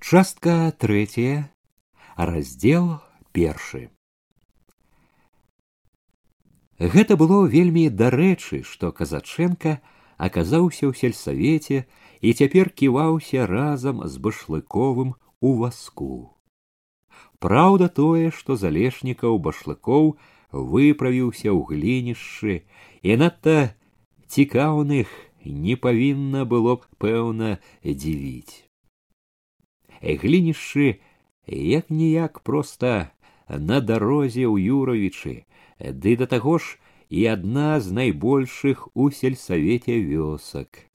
Частка третья, раздел першы. Гэта было вельмі дарэчы, што казачэнка аказаўся ў сельсавеце і цяпер ківаўся разам з башлыковым у васку. Праўда тое, што залешнікаў башлыкоў выправіўся ў глінішчы і надта цікаўных не павінна было б пэўна дзівіць глінішчы як ніяк проста на дарозе ў юравічы ды да таго ж і адна з найбольшых у сельсавеце вёсак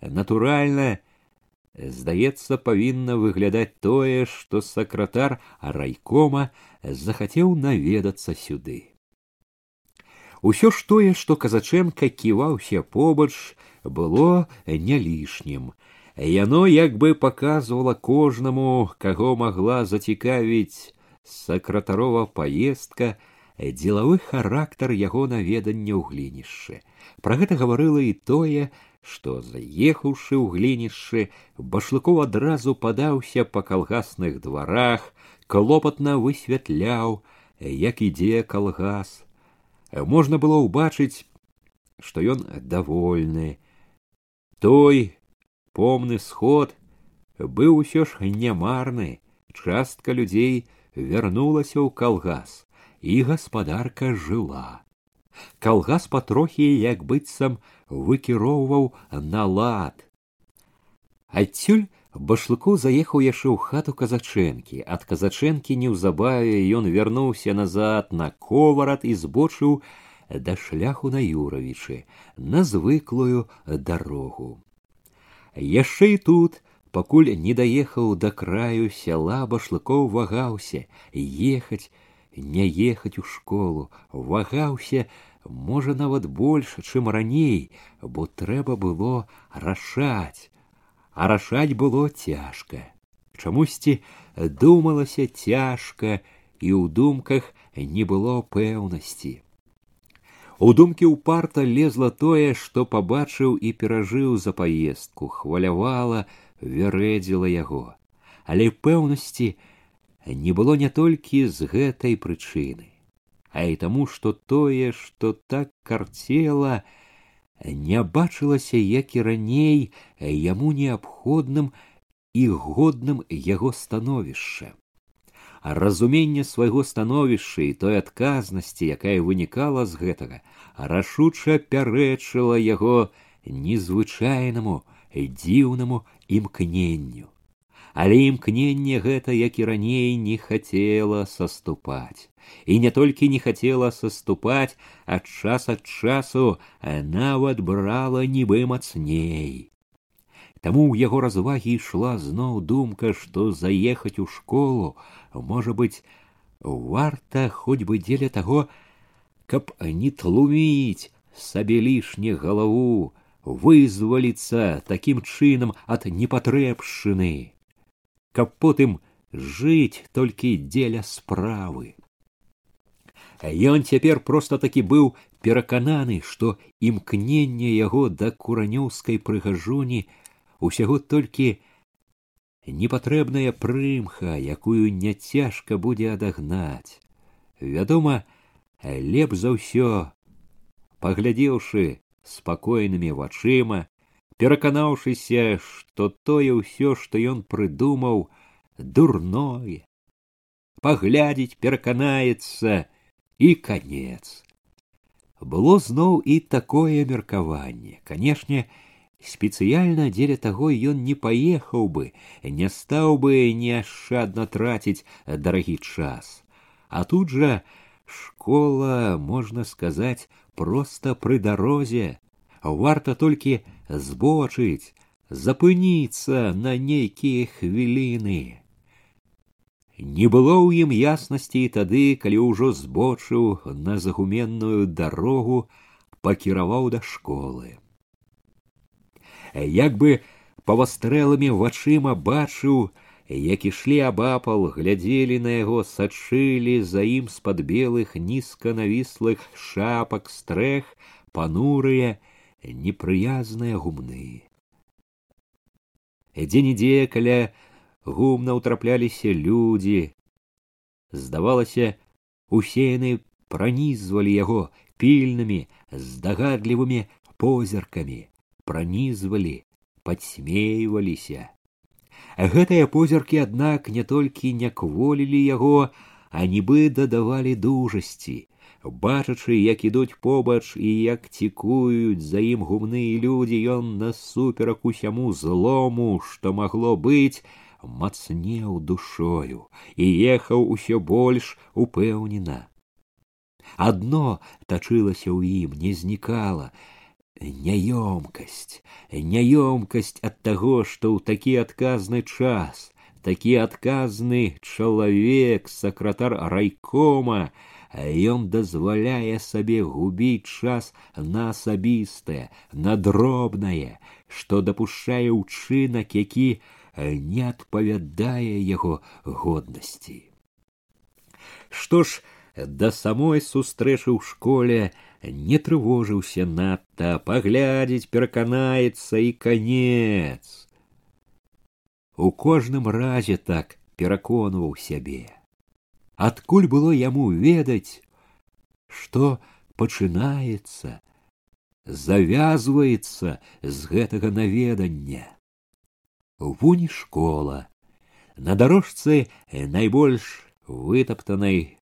натуральна здаецца павінна выглядаць тое што сакратар райкома захацеў наведацца сюды Усё ж тое, што казачэнка ківаўся побач, было не лішнім. Яно як бы показывала кожнаму, каго магла зацікавіць сакратарова паездка, дзелавы характар яго наведання ў глінішчы. Пра гэта гаварыла і тое, што заехаўшы ў глінішчы, башлыкоў адразу падаўся па калгасных дварах, клопатна высвятляў, як ідзе калгас. Можна было ўбачыць, што ён давольны. Той, помны сход быў усё ж нямарны. Частка людзей вярнулася ў калгас і гаспадарка жыла. Калгас патрохі як быццам выкіроўваў на лад. Адсюль башлыку заехаў яшчэ ў хату казачэнкі. Ад казачэнкі неўзабаве ён вярнуўся назад на коварат і збочыў да шляху на юравічы на звыклую дарогу яшчэ і тут пакуль не даехаў да краю сяла башлыкоў вагаўся ехаць не ехаць у школу вагаўся можа нават больш чым раней бо трэба было рашаць а рашаць было цяжка чамусьці думалася цяжка і ў думках не было пэўнасці У думкі ўпарта лезла тое, што пабачыў і перажыў за паездку, хвалявала, вярэдзіла яго. Але пэўнасці не было не толькі з гэтай прычыны, а і таму, што тое, што так карцела, не бачылася, як і раней яму неабходным і годным яго становішча разуменне свайго становішча і той адказнасці, якая вынікала з гэтага, рашуча пярэчыла яго незвычайнаму дзіўнаму імкненню. Але імкненне гэта, як і раней не хацела саступаць. І не толькі не хацела саступаць, ад час ад часу нават брала нібы мацней. Таму ў яго развагі ішла зноў думка, што заехаць у школу можа быць варта хоць бы дзеля таго каб не тлуміць сабе лішне галаву вызваліцца такім чынам ад непатрэбшчыны каб потым жыць толькі дзеля справы ён цяпер проста такі быў перакананы што імкненне яго да куранёўскай прыгажуні усяго толькі непатрэбная прымха, якую няцяжка будзе адагнаць. Вядома, лепш за ўсё, паглядзеўшы спакойнымі вачыма, пераканаўшыся, што тое ўсё, што ён прыдумаў, дурное, паглядзець пераканаецца і канец. Было зноў і такое меркаванне, канешне, спецыяльна дзеля таго ён не паехаў бы не стаў бы неашчадна траціць дарагі час а тут жа школа можна сказаць проста пры дарозе варта толькі збочыць запыніцца на нейкія хвіліны не было ў ім яснасці і тады калі ўжо збочыў на загуменную дарогу пакіраваў да школы як бы павастрэлымі вачыма бачыў, як ішлі абапал, глядзелі на яго, сачылі за ім з-пад белых нізка навіслых шапак стрэх, панурыя, непрыязныя гумны. Дзе-нідзе каля гумна ўтрапляліся людзі. Здавалася, усе яны пранізвалі яго пільнымі, здагадлівымі позіркамі, пранізвалі, падсмейваліся. Гэтыя позіркі, аднак, не толькі не кволілі яго, а нібы дадавалі дужасці, бачачы, як ідуць побач і як цікуюць за ім гумныя людзі, ён насуперак усяму злому, што магло быць, мацнеў душою і ехаў усё больш упэўнена. Адно тачылася ў ім, не знікала, няёмкасць, няёмкасць ад таго, што ў такі адказны час, такі адказны чалавек, сакратар райкома, ён дазваляе сабе губіць час на асабістае, на дробнае, што дапушчае ўчынак, які не адпавядае яго годнасці. Што ж, да самой сустрэчы ў школе не трывожыўся надта, паглядзець пераканаецца і канец. У кожным разе так пераконваў сябе. Адкуль было яму ведаць, што пачынаецца, завязваецца з гэтага наведання. Вунь школа. На дорожцы найбольш вытаптанай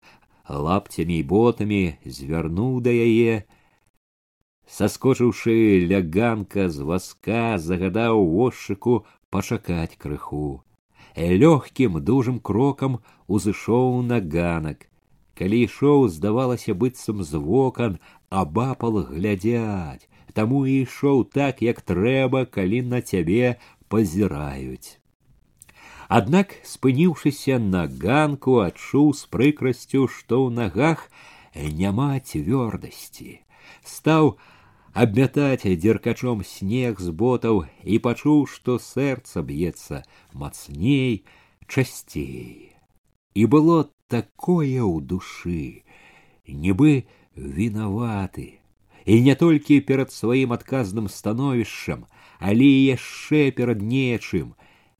лапцямі і ботамі звярнуў да яе, саскочыўшы ляганка з васка загадаў вошчыку пачакаць крыху. Лёгкім дужым крокам узышоў на ганак. Калі ішоў, здавалася быццам з вокан, абапал глядзяць, таму і ішоў так, як трэба, калі на цябе пазіраюць. Аднак, спыніўшыся на ганку, адчуў з прыкрасцю, што ў нагах няма цвёрдасці. Стаў абмятаць дзеркачом снег з ботаў і пачуў, што сэрца б'ецца мацней, часцей. І было такое ў душы, нібы вінаваты, і не толькі перад сваім адказным становішчам, але яшчэ перад нечым,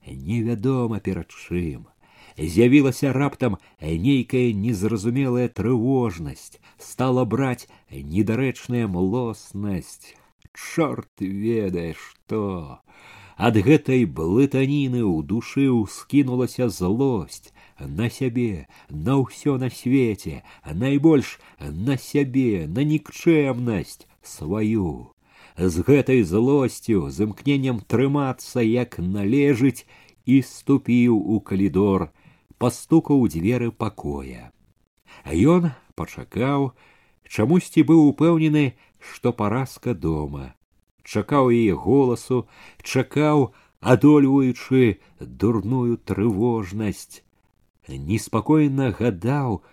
невядома перад чым. З'явілася раптам нейкая незразумелая трывожнасць, стала браць недарэчная млоснасць. Чорт ведае што. Ад гэтай блытаніны ў душы ўскінулася злосць на сябе, на ўсё на свеце, найбольш на сябе, на нікчэмнасць сваю З гэтай злосцю з імкненнем трымацца як належыць і ступіў у калідор пастукаў дзверы пакоя. Ён пачакаў чамусьці быў упэўнены што паразка дома. Чакаў яе голасу чакаў адольваючы дурную трывожнасць. Неспакойна гадаў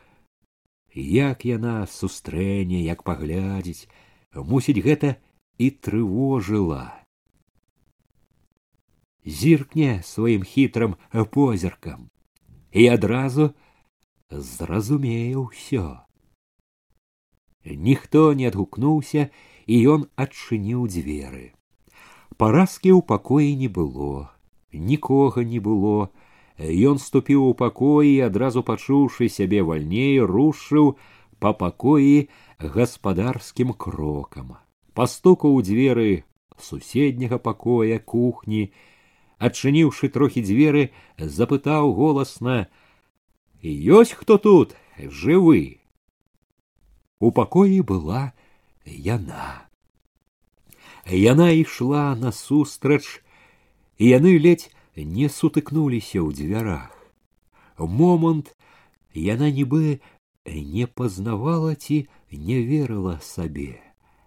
як яна сустрэне як паглядзець мусіць гэта і трывожыла. Зіркне сваім хітрым позіркам і адразу зразумее ўсё. Ніхто не адгукнуўся, і ён адчыніў дзверы. Паразкі ў пакоі не было, нікога не было. Ён ступіў у пакоі, адразу пачуўшы сябе вальней, рушыў па пакоі гаспадарскім крокам пастукаў у дзверы суседняга пакоя кухні адчыніўшы трохі дзверы запытаў голасна ёсць хто тут жывы у пакоі была яна яна ішла насустрач і яны ледзь не сутыкнуліся ў дзвярах момант яна нібы не пазнавала ці не верыла сабе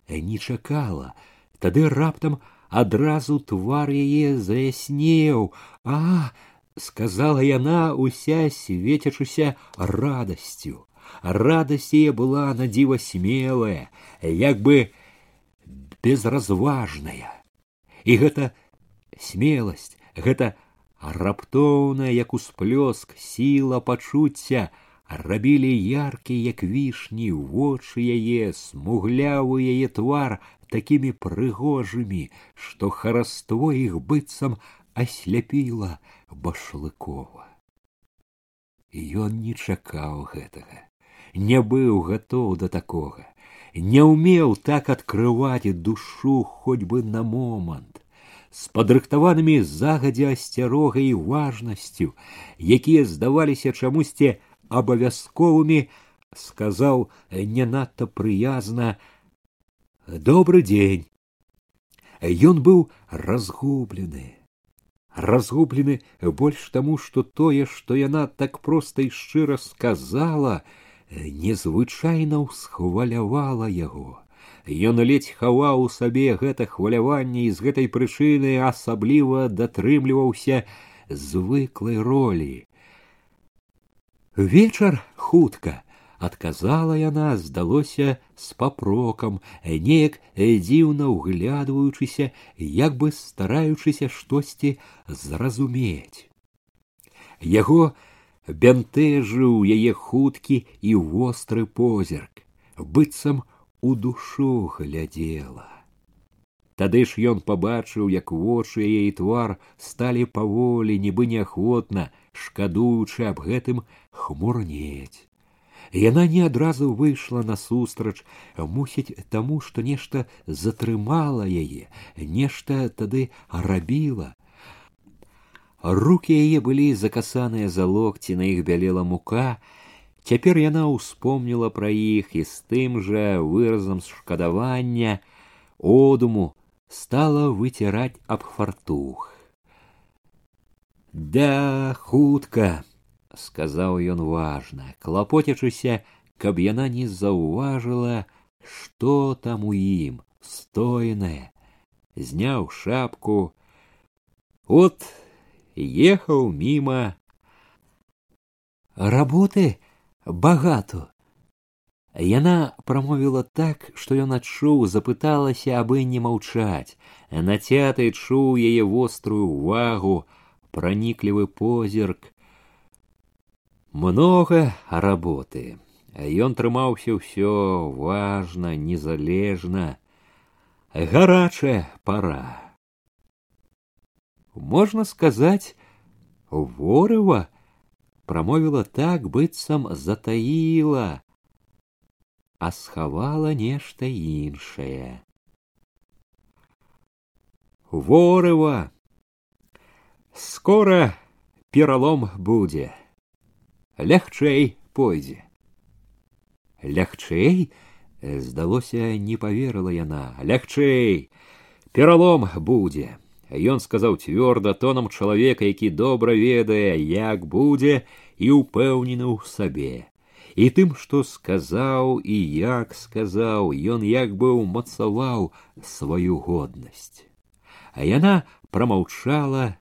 Не чакала, тады раптам адразу твар яе заяснеў, а сказала яна уся свецячыся радасцю. Радасць яе была на дзіва смелая, як бы безразважная. І гэта смеласць, гэта раптоўная, як усплёск сіла пачуцця, рабілі яркі як вішні вочы яе смуглявы яе твар такімі прыгожымі што хараство іх быццам асляпіла башлыкова. І ён не чакаў гэтага, не быў гатоў да такога, не ўмеў так адкрываць душу хоць бы на момант з падрыхтаванымі загадзя асцярогай і важнасцю, якія здаваліся чамусьці абавязковымі, сказаў не надта прыязна добрый дзень. Ён быў разгублены, разгублены больш таму, што тое, што яна так проста і шчыра сказала, незвычайна ўсхвалявала яго. Ён ледзь хаваў у сабе гэта хваляванне і з гэтай прычыны асабліва датрымліваўся звыклай ролі. Вечар хутка. Адказала яна здалося з папрокам неяк дзіўна ўглядваючыся як бы стараючыся штосьці зразумець. Яго бянтэжыў яе хуткі і востры позірк быццам у душу глядзела. Тады ж ён пабачыў, як вочы яе і твар сталі паволі, нібы неахвотна, шкадуючы аб гэтым хмурнець. Яна не адразу выйшла насустрач, мусіць таму, што нешта затрымала яе, нешта тады рабіла. Рукі яе былі закасаныя за локці, на іх бялела мука. Цяпер яна ўспомніла пра іх і з тым жа выразам шкадавання, одуму стала выціраць аб фартух. Да хутка сказаў ён важна, клапоцячыся, каб яна не заўважыла, што там у ім стойнае, зняў шапку. От ехаў міма. Работы багато. Яна прамовіла так, што ён адчуў, запыталася, абы не маўчаць. Нацяты чуў яе вострую увагу, праніклівы позірк, много работы ён трымаўся ўсё важна незалежна гарачая пора можна сказаць ворыва прамовіла так быццам затаіла а схавала нешта іншае ворыва скора пералом будзе лягчэй пойдзе. Лягчэй, здалося, не поверыла яна, лягчэй, пералом будзе. Ён сказаў цвёрда тонам чалавека, які добра ведае, як будзе і ўпэўнены ў сабе. І тым, што сказаў і як сказаў, ён як бы ўмацаваў сваю годнасць. А яна прамаўчала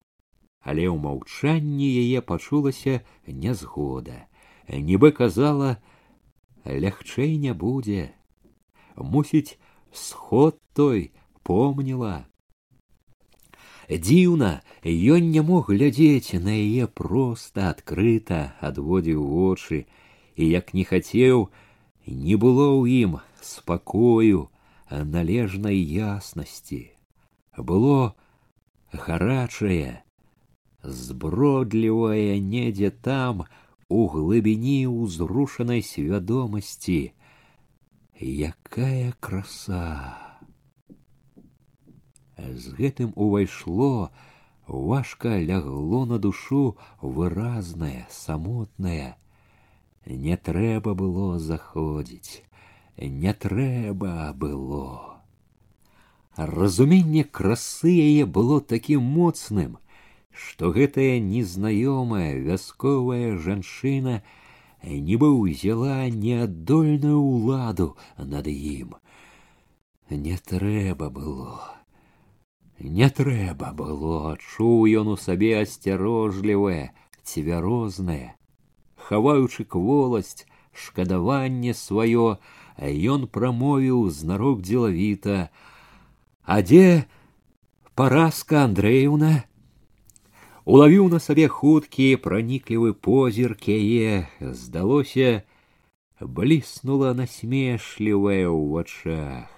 але ў маўчанні яе пачулася нязгода нібы казала лягчэй не будзе мусіць сход той помніла дзіўна ён не мог глядзець на яе проста адкрыта адводзіў вочы і як не хацеў не было ў ім спакою належнай яснасці было гарачае збродлівая недзе там у глыбіні ўзрушанай свядомасці. Якая краса! З гэтым увайшло важка лягло на душу выразнае самотнае. Не трэба было заходзіць не трэба было. Разуменне красы яе было такім моцным што гэтая незнаёмая вясковая жанчына нібы ўзяла неадольную ўладу над ім. Не трэба было. Не трэба было, чуў ён у сабе асцярожлівае, цвярознае, хаваючы кволасць, шкадаванне сваё, ён прамовіў знарок дзелавіта: « А дзе паразка Андрэўна? улавіў на сабе хуткі праніклівы позірк яе здалося бліснула насмешлівая ў вачах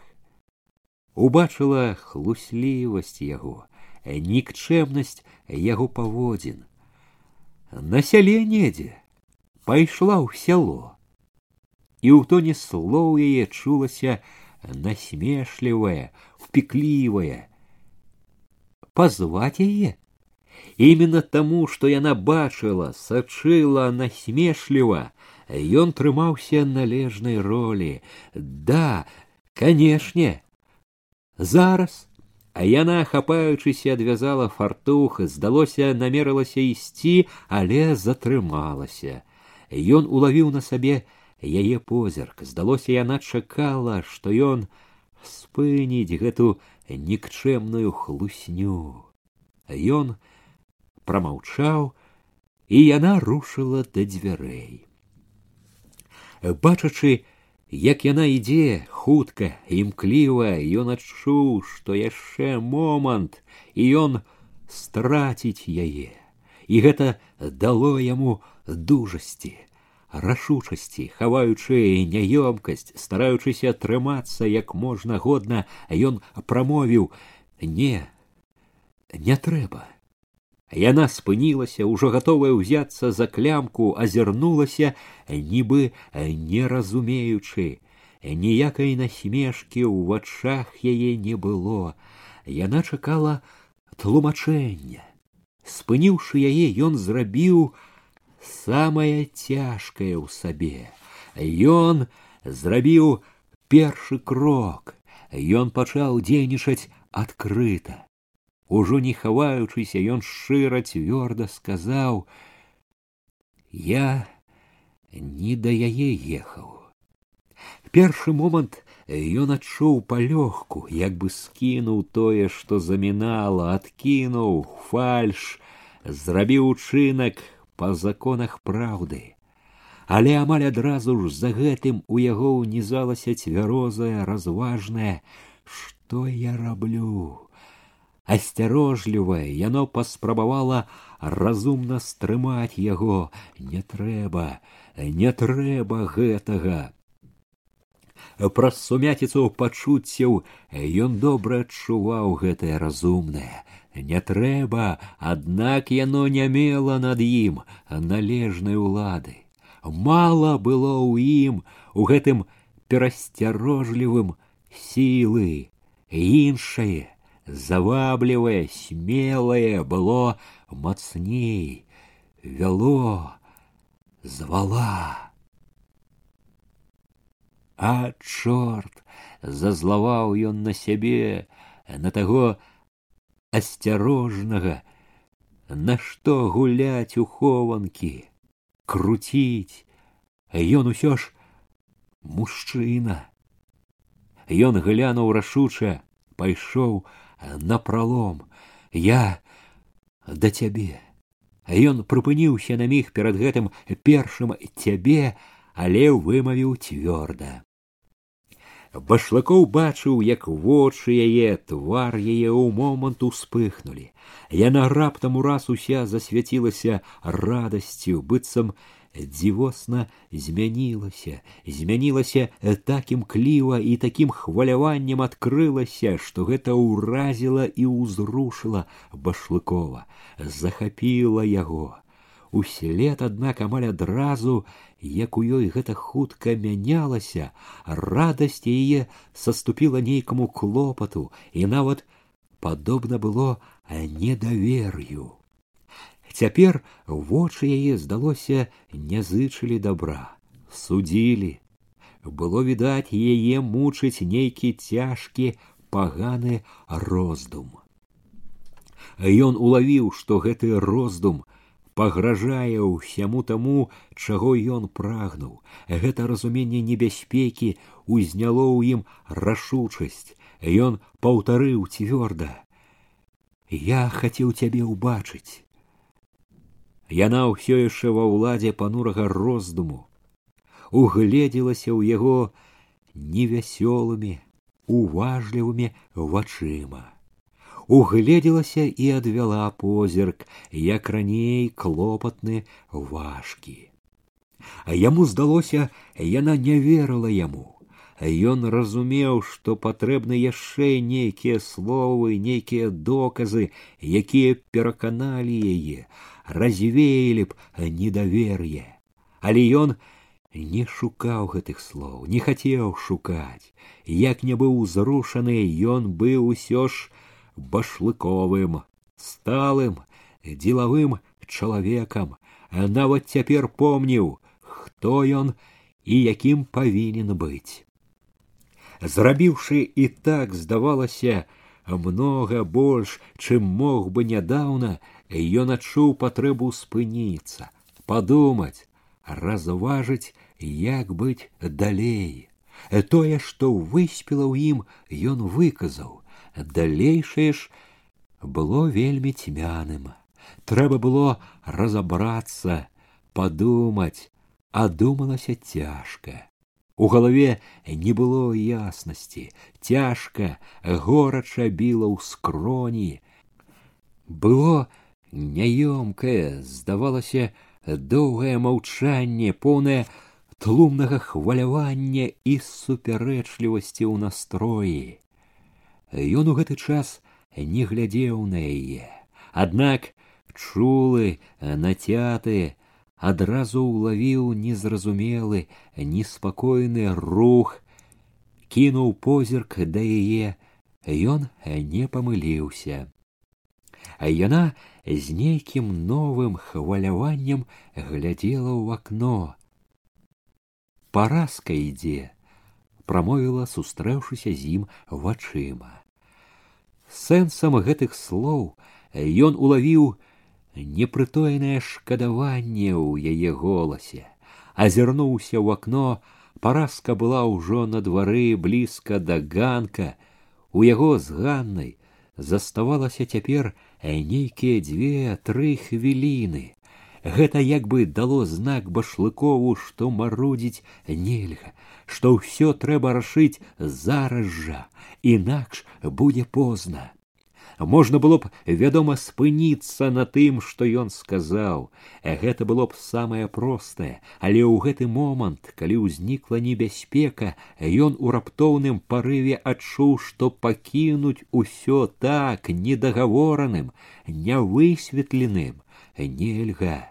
убачыла хлуслівасць яго нікчэмнасць яго паводзін. На сяле недзе пайшла ў сяло, і ў тоне слоў яе чулася насмешлівая, впіклівая. Пазваць яе Именно таму, што яна бачыла, сачыла насмешліва, ён трымаўся належнай ролі. Да, канешне, зараз. А яна, хапаючыся, адвязала фартух, здалося, намерылася ісці, але затрымалася. Ён улавіў на сабе яе позірк. Здалося, яна чакала, што ён спыніць гэту нікчэмную хлусню. Ён прамаўчаў, і яна рушыла да дзвярэй. Бачачы, як яна ідзе хутка імкліва, ён адчуў, што яшчэ момант, і ён страціць яе. І гэта дало яму дужасці, рашучасці, хаваючы няёмкасць, стараючыся трымацца як можна годна, ён прамовіў: не, не трэба. Яна спынілася, ужо гатовая ўзяцца за клямку, азірнулася, нібы не разумеючы. Ніякай насмешкі ў вачах яе не было. Яна чакала тлумачэння. Спыніўшы яе, ён зрабіў самае цяжкае ў сабе. Ён зрабіў першы крок. Ён пачаў дзейнічаць адкрыта Ужо не хаваючыся ён шчыра цвёрда сказаў я не да яе ехаў першы момант ён адчуў палёгку як бы скінуў тое што замінала адкінуў фальш зрабіў учынак па законах праўды. Але амаль адразу ж за гэтым у яго ўнізалася цвярозая разважная што я раблю асцярожлівае яно паспрабавала разумна стрымаць яго не трэба не трэба гэтага праз сумяціцу пачуццяў ён добра адчуваў гэтае разумнае не трэба аднак яно не мела над ім належнай улады мала было ў ім у гэтым перасцярожлівым сілы іншае заваблівае смелае было мацней вяло звала а чорт зазлаваў ён на сябе на таго асцярожнага нашто гуляць у хованкі круціць ён усё ж мужчына ён глянуў рашуча пайшоў напролом я да цябе ён прыпыніўся на міг перад гэтым першым цябе але вымавіў цвёрда башлыкоў бачыў як вочы яе твар яе ў момант успыхнулі яна раптам ураз уся засвяцілася радасцю быццам дзівосна змянілася змянілася так імкліва і такім хваляваннем адкрылася што гэта ўразіла і ўзрушыла башлыкова захапіла яго услед аднак амаль адразу як у ёй гэта хутка мянялася радасць яе саступіла нейкаму клопату і нават падобна было недавер'ю Цяпер вочы яе здалося не зычылі добра, судзілі. Было відаць яе мучыць нейкі цяжкі паганы роздум. Ён улавіў, што гэты роздум пагражае ўсяму таму, чаго ён прагнуў. Гэта разуменне небяспекі узняло ў ім рашучасць. Ён паўтарыў цвёрда: « Я хацеў цябе ўбачыць яна ўсё яшчэ ва ўладзе панурага роздуму угледзелася ў яго невясёлымі уважлівымі вачыма угледзелася і адвяла позірк як раней клопатны важкі а яму здалося яна не верыла яму Ён разумеў, што патрэбны яшчэ нейкія словы, нейкія доказы, якія пераканалі яе, развеялі б недавер'е. Але ён не шукаў гэтых слоў, не хацеў шукаць. Як не быў узрушаны, ён быў усё ж башлыковым, сталым, дзелавым чалавекам, нават цяпер помніў, хто ён і якім павінен быць зрабіўшы і так здавалася многа больш чым мог бы нядаўна ён адчуў патрэбу спыніцца падумаць разважыць як быць далей тое што выспела ў ім ён выказаў далейшае ж было вельмі цьмяным трэба было разабрацца падумаць а думалася цяжка у галаве не было яснасці, цяжка, горача біла ў скроні. Было няёмкае, здавалася, доўгае маўчанне, поўнае тлумнага хвалявання і супярэчлівасці ў настроі. Ён у гэты час не глядзеў на яе, аднак чулы, нацяты, адразу ўлавіў незразумелы неспакойны рух кінуў позірк да яе ён не памыліўся а яна з нейкім новым хваляваннем глядзела ў акно. Паразка ідзе прамовіла сустрэўшыся з ім вачыма. Сэнсам гэтых слоў ён улавіў непрытойнае шкадаванне ў яе голасе. Азірнуўся ў акно паразка была ўжо на двары блізка да ганка. У яго з ганнай заставалася цяпер нейкія дзве тры хвіліны гэта як бы дало знак башлыкову што марудзіць нельга што ўсё трэба рашыць зараз жа інакш будзе позна Можна было б вядома спыніцца на тым што ён сказаў. Гэта было б самае простае. Але ў гэты момант калі ўзнікла небяспека ён у раптоўным парыве адчуў што пакінуць усё так недагавораным нявысветленым. Нельга.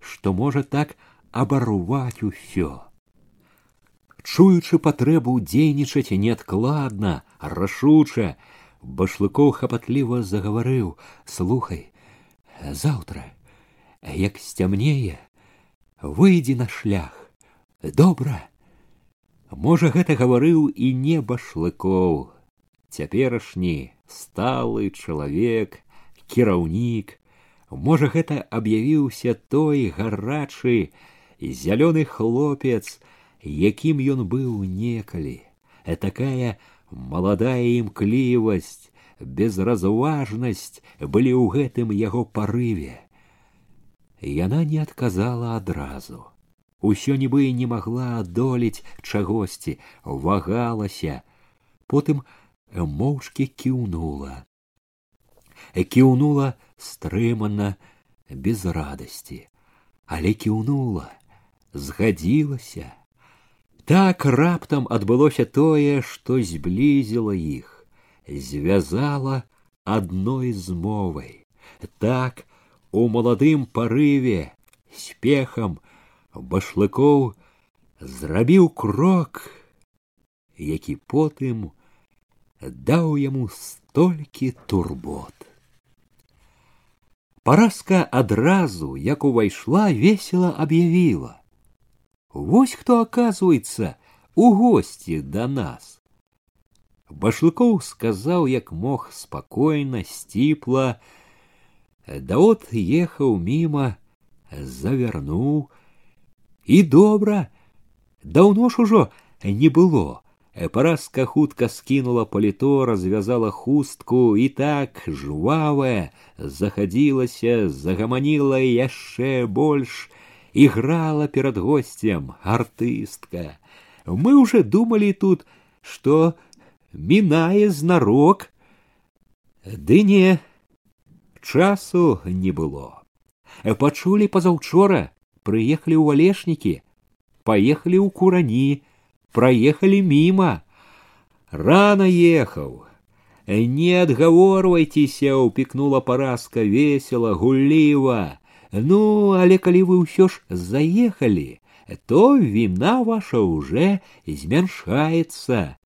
Што можа так абарваць усё? Чуючы патрэбу дзейнічаць неадкладна рашуча башлыкоў хапатліва загаварыў слухай заўтра як сцямнее выйдзі на шлях. Добра! Можа гэта гаварыў і не башлыкоў. Цяперашні сталы чалавек кіраўнік. Можа гэта аб'явіўся той гарачы зялёны хлопец якім ён быў некалі. Такая маладая імклівасць, безразважнасць былі ў гэтым яго парыве. Яна не адказала адразу. Усё нібы не магла адолець чагосьці, вагалася, потым моўчкі кіўнула. Кіўнула стрымана, без радасці, але кіўнула, згадзілася, так раптам адбылося тое, што зблізіла іх, звязала адной з мовай. Так у маладым парыве спехам башлыкоў зрабіў крок, які потым даў яму столькі турбот. Паразка адразу, як увайшла, весела аб'явіла: Вось кто оказывается у гости до нас. Башлыкоў сказаў, як мог спакойна, сціпла, да от ехаў міма, завярнуў і добра, даўно ж ужо не было. Паразка хутка скінула паліто, развязала хустку і так жвавая захадзілася, загаманіла яшчэ больш, играла перед гостем артыстка. Мы уже думали тут, что минае знарок. Ды не, часу не было. Пачулі пазаўчора, прыехалі ў валешнікі, паехалі ў курані, проехали мимо. Рано ехал. Не отговорвайтеся, упекнула параска весело, гулліва. Ну, але калі вы ўсё ж заехали, то вина ваша уже змяншаецца.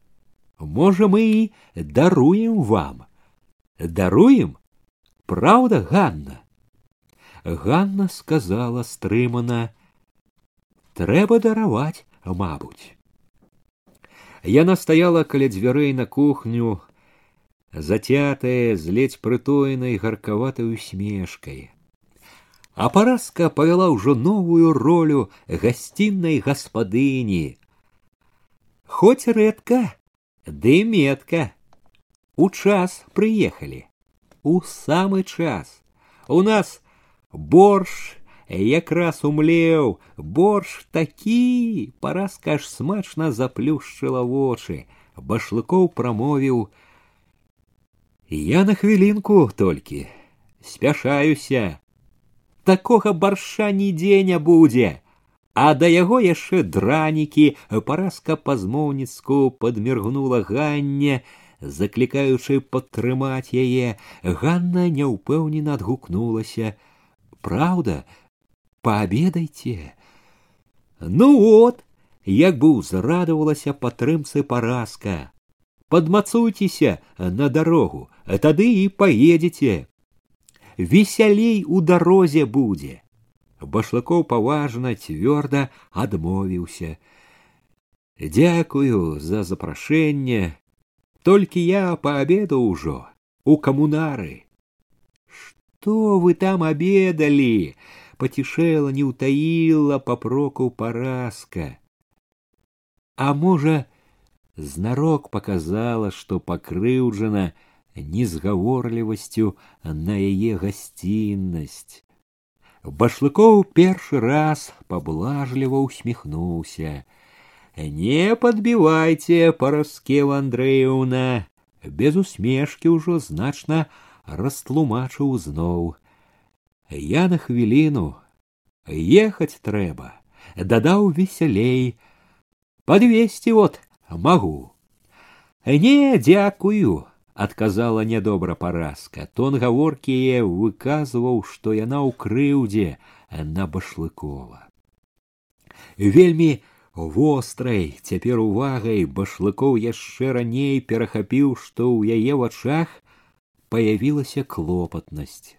Можа, мы і даруем вам. Даруем? Правда, Ганна? Ганна сказала стрымана: « Трэба дараваць, мабуть. Яна стаяла каля дзвярэй на кухню, затятая з ледзь прытоенай гаркаватай усмешкай. А параска павяла ўжо новую ролю гасціннай гаспадыні. Хоць рэдка, ды метка. У час прыехалі. У самы час. У нас борщ якраз умлеў, борщ такі, параска аж смачна заплюшчыла вочы. Башлыкоў прамовіў: Я на хвілінку толькі спяшаюся. Такога барша нідзе не будзе. А да яго яшчэ дранікі параска па-змоўніцку падміргнула ганне, заклікаючы падтрымаць яе, Ганна няўпэўнена адгукнулася: « Праўда, пообедайте. Ну вот, як бы ўзрадавалася падтрымцы параска. Падмацуйцеся на дарогу, тады і паедзеце. Весялей у дарозе будзе. Башлыкоў паважна цвёрда адмовіўся. Дзякую за запрашэнне, толькі я паабеду ўжо у камунары. Што вы там обедали? Потешела, не утаила попроку параска. А можа, знарок показала, што пакрыўджана незгаворлівасцю на яе гасціннасць. Башлыкоў першы раз паблажліва усміхнуўся. Не подбівайце, параскева Андрэўна, без усмешкі ўжо значна растлумачыў зноў. Я на хвіліну ехаць трэба, дадаў весялей, подвесці вот магу. Не, дзякую, адказала нядобра паразка. Тон гаворкі яе выказваў, што яна ў крыўдзе на башлыкова. Вельмі вострай цяпер увагай башлыкоў яшчэ раней перахапіў, што ў яе вачах появілася клопатнасць.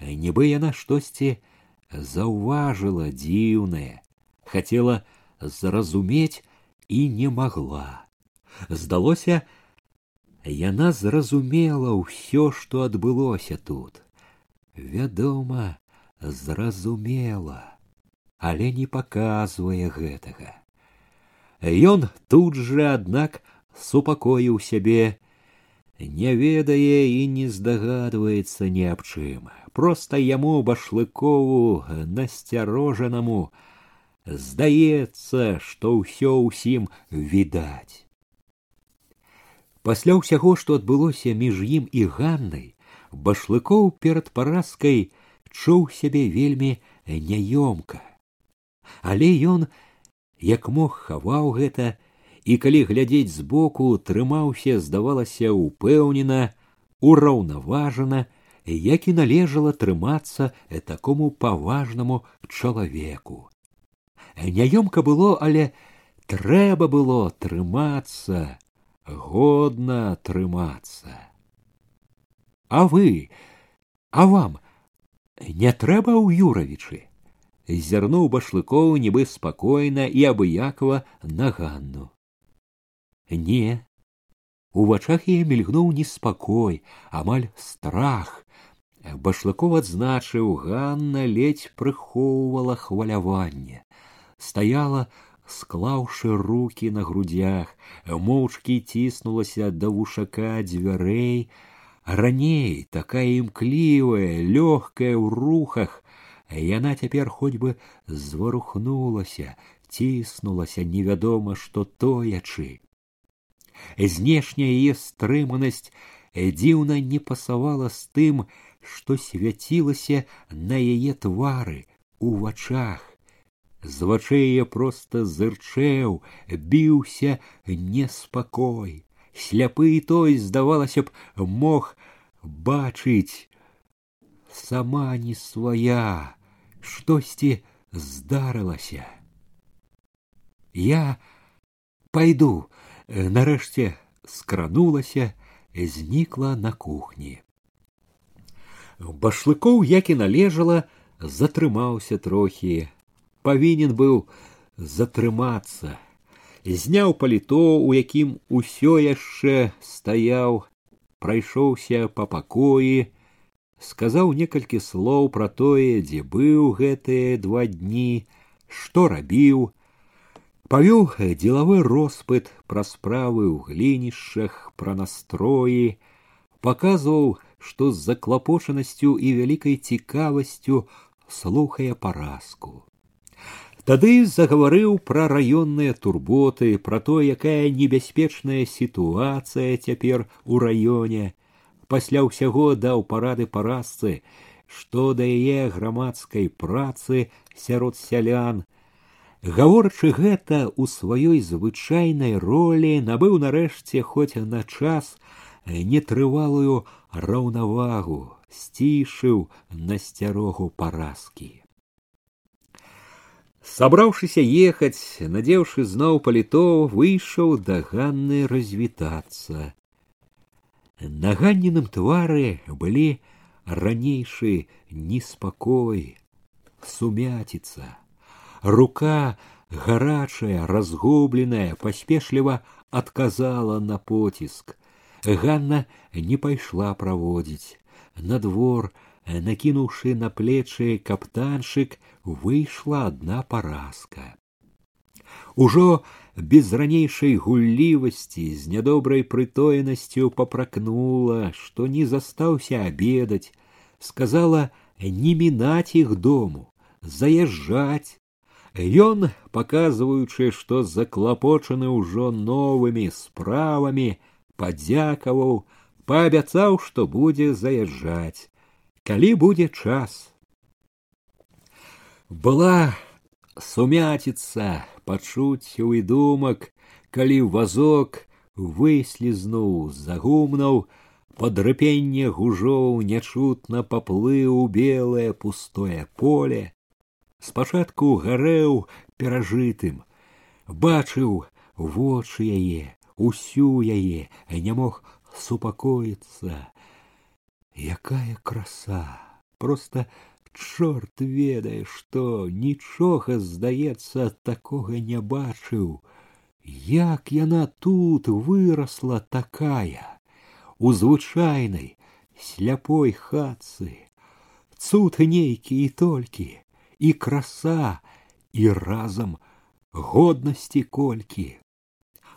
Нібы яна штосьці заўважыла дзіўнае, хацела зразумець і не магла. Здалося, яна зразумела ўсё, што адбылося тут. Вядома, зразумела, але не паказвае гэтага. Ён тут жа, аднак, супакоіў сябе, не ведае і не здагадваецца ні аб чым. Проста яму башлыкову насцярожанаму здаецца, што ўсё ўсім відаць. Пасля ўсяго, што адбылося між ім і ганнай, башлыкоў перад паразкай чуў сябе вельмі няёмка. Але ён як мог хаваў гэта, і калі глядзець збоку трымаўся здавалася упэўнена ураўнаважана як і належала трымацца такому паважнаму чалавеку няёмка было але трэба было трымацца годна трымацца а вы а вам не трэба ў юравічы зірнуў башлыкоў нібы спакойна і абыякова на ганну Не. У вачах яе мільгнуў неспакой, амаль страх. Башлыков адзначыў, Ганна ледзь прыхоўвала хваляванне. Стаяла, склаўшы руки на грудях, моўчкі ціснулася да вушака дзвярэй. Раней такая імклівая, лёгкая ў рухах, яна цяпер хоць бы зварухнулася, ціснулася невядома, што тоячы знешняя яе стрыманасць дзіўна не пасавала з тым, што свяцілася на яе твары у вачах. з вачэй проста зырчэў, біўся неспакой. Сляпы той, здавалася б, мог бачыць сама не свая, штосьці здарылася. Я пойду, нарэшце скранулася, знікла на кухні. Башлыкоў, як і належала, затрымаўся трохі, павінен быў затрымацца. Зняў паліто, у якім усё яшчэ стаяў, прайшоўся па пакоі, сказаў некалькі слоў пра тое, дзе быў гэтыя два дні, што рабіў, павёў дзелавы роспыт пра справы ў глінішчах, пра настроі, паказваў, што з заклапочанасцю і вялікай цікавасцю слухае паразку. Тады загаварыў пра раённыя турботы, пра то, якая небяспечная сітуацыя цяпер у раёне, пасля ўсяго даў парады паразцы, што да яе грамадскай працы сярод сялян. Гаворчы гэта ў сваёй звычайнай ролі набыў нарэшце хоць на час нетрывалую раўнавагу, сцішыў насцярогу паразкі. Сабраўшыся ехаць, надзеўшы зноў паліто, выйшаў да Ганны развітацца. На ганніным твары былі ранейшы неспакой, сумяціца. Рука гарачая, разгубленная, паспешліва адказала на поціск. Ганна не пайшла праводзіць. На двор, накінуўшы на плечы каптаншык, выйшла адна паразка. Ужо без ранейшай гуллівасці з нядобрай прытоенасцю папракнула, што не застаўся абедаць, сказала не мінаць іх дому, заязджаць. Ён, паказваючы, што заклапочаны ўжо новымі справамі, падзякаваў, паабяцаў, што будзе заязджаць, калі будзе час. Была сумяціцца пачуццяў і думак, калі вазок выслізнуў з загумнаў, падрыпенне гужоў нячутна паплыў белае пустое поле. Спачатку гарэў перажытым, бачыў вочы яе, усю яе, не мог супакоіцца. Якая краса, просто чорт ведае, што нічога, здаецца, такога не бачыў. Як яна тут вырасла такая, у звычайнай сляпой хатцы, цуд нейкі і толькі, і краса, і разам годнасці колькі,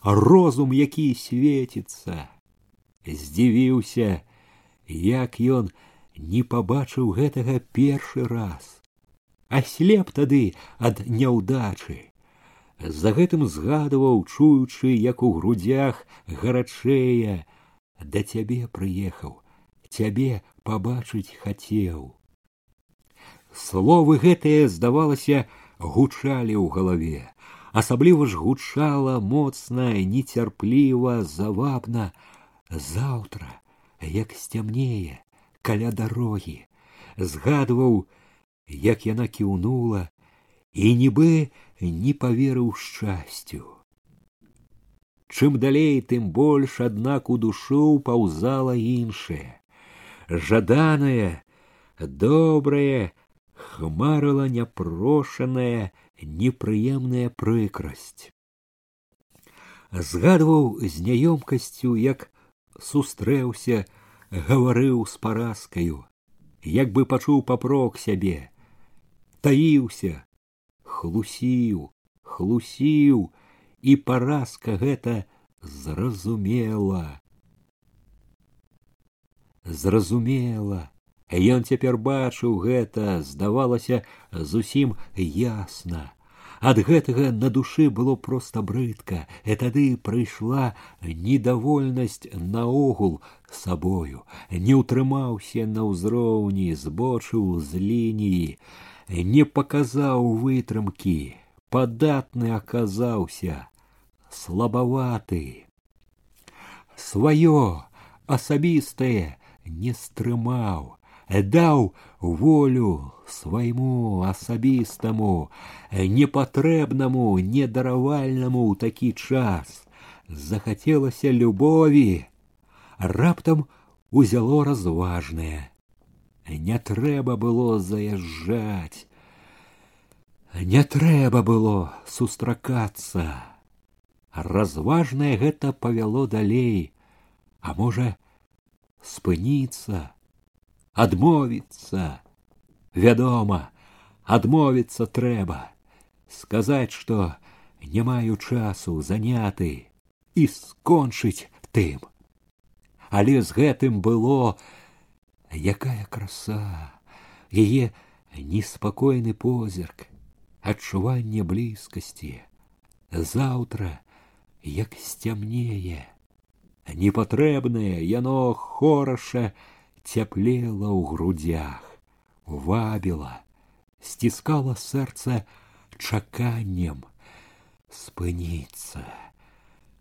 розум, які свеціцца, здзівіўся, як ён не пабачыў гэтага першы раз, а слеп тады ад няўдачы. За гэтым згадываў, чуючы, як у грудзях гарачэе, да цябе прыехаў, цябе пабачыць хацеў. Словы гэтыя, здавалася, гучалі ў галаве, асабліва ж гучала моцна, нецярпліва, завабна, заўтра, як сцямнее, каля дарогі, згадваў, як яна кіўнула і нібы не паверыў шчасцю. Чым далей, тым больш, аднак у душу паўзала іншае. Жаданае, добрае, хмарыла няпрошаная, непрыемная прыкрасць. Згадваў з няёмкасцю, як сустрэўся гаварыў з паразкаю, як бы пачуў папрок сябе, таіўся, хлусіў, хлусіў, і паразка гэта зразумела. Зразумела, ён цяпер бачыў гэта, здавалася зусім ясна. Ад гэтага на душы было проста брыдка, і тады прыйшла недовольнасць наогул сабою, не ўтрымаўся на ўзроўні, збочыў з лініі. не паказаў вытрымкі, падатны аказаўся, слабаваты. Сваё асабістае не стрымаў, даў волю свайму асабістаму, непатрэбнаму, недаравальнаму ў такі час. Захацелася любові, раптам узяло разважнае. Не трэба было заязджаць. Не трэба было сустракацца. Разважнае гэта павяло далей, а можа, спыніцца, адмовіцца. Вядома, адмовіцца трэба, сказаць, што не маю часу заняты і скончыць тым. Але з гэтым было якая краса, яе неспакойны позірк, адчуванне блізкасці. Заўтра, як сцямнее, непатрэбнае яно хораша цяплела ў грудях, вабіла, сціскала сэрца чаканнем, спыніцца,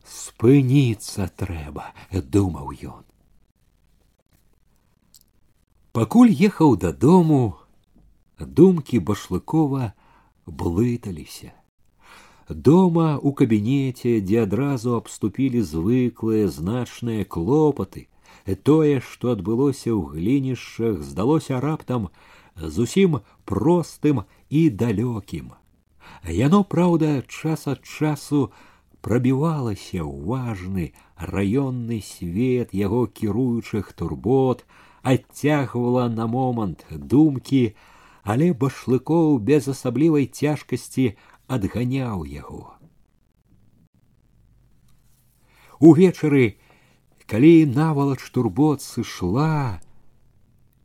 спыніцца трэба, думаў ён. Пакуль ехаў дадому, думкі башлыкова блыталіся. Дома у кабінеце, дзе адразу абступілі звыклыя значныя клопаты, тое, што адбылося ў глінішчах, здалося раптам зусім простым і далёкім. Яно, праўда, час ад часу прабівалася ў важны раённы свет яго кіруючых турбот, адцягвала на момант думкі, але башлыкоў без асаблівай цяжкасці адганяў яго. Увечары, калі навалач турбот сышла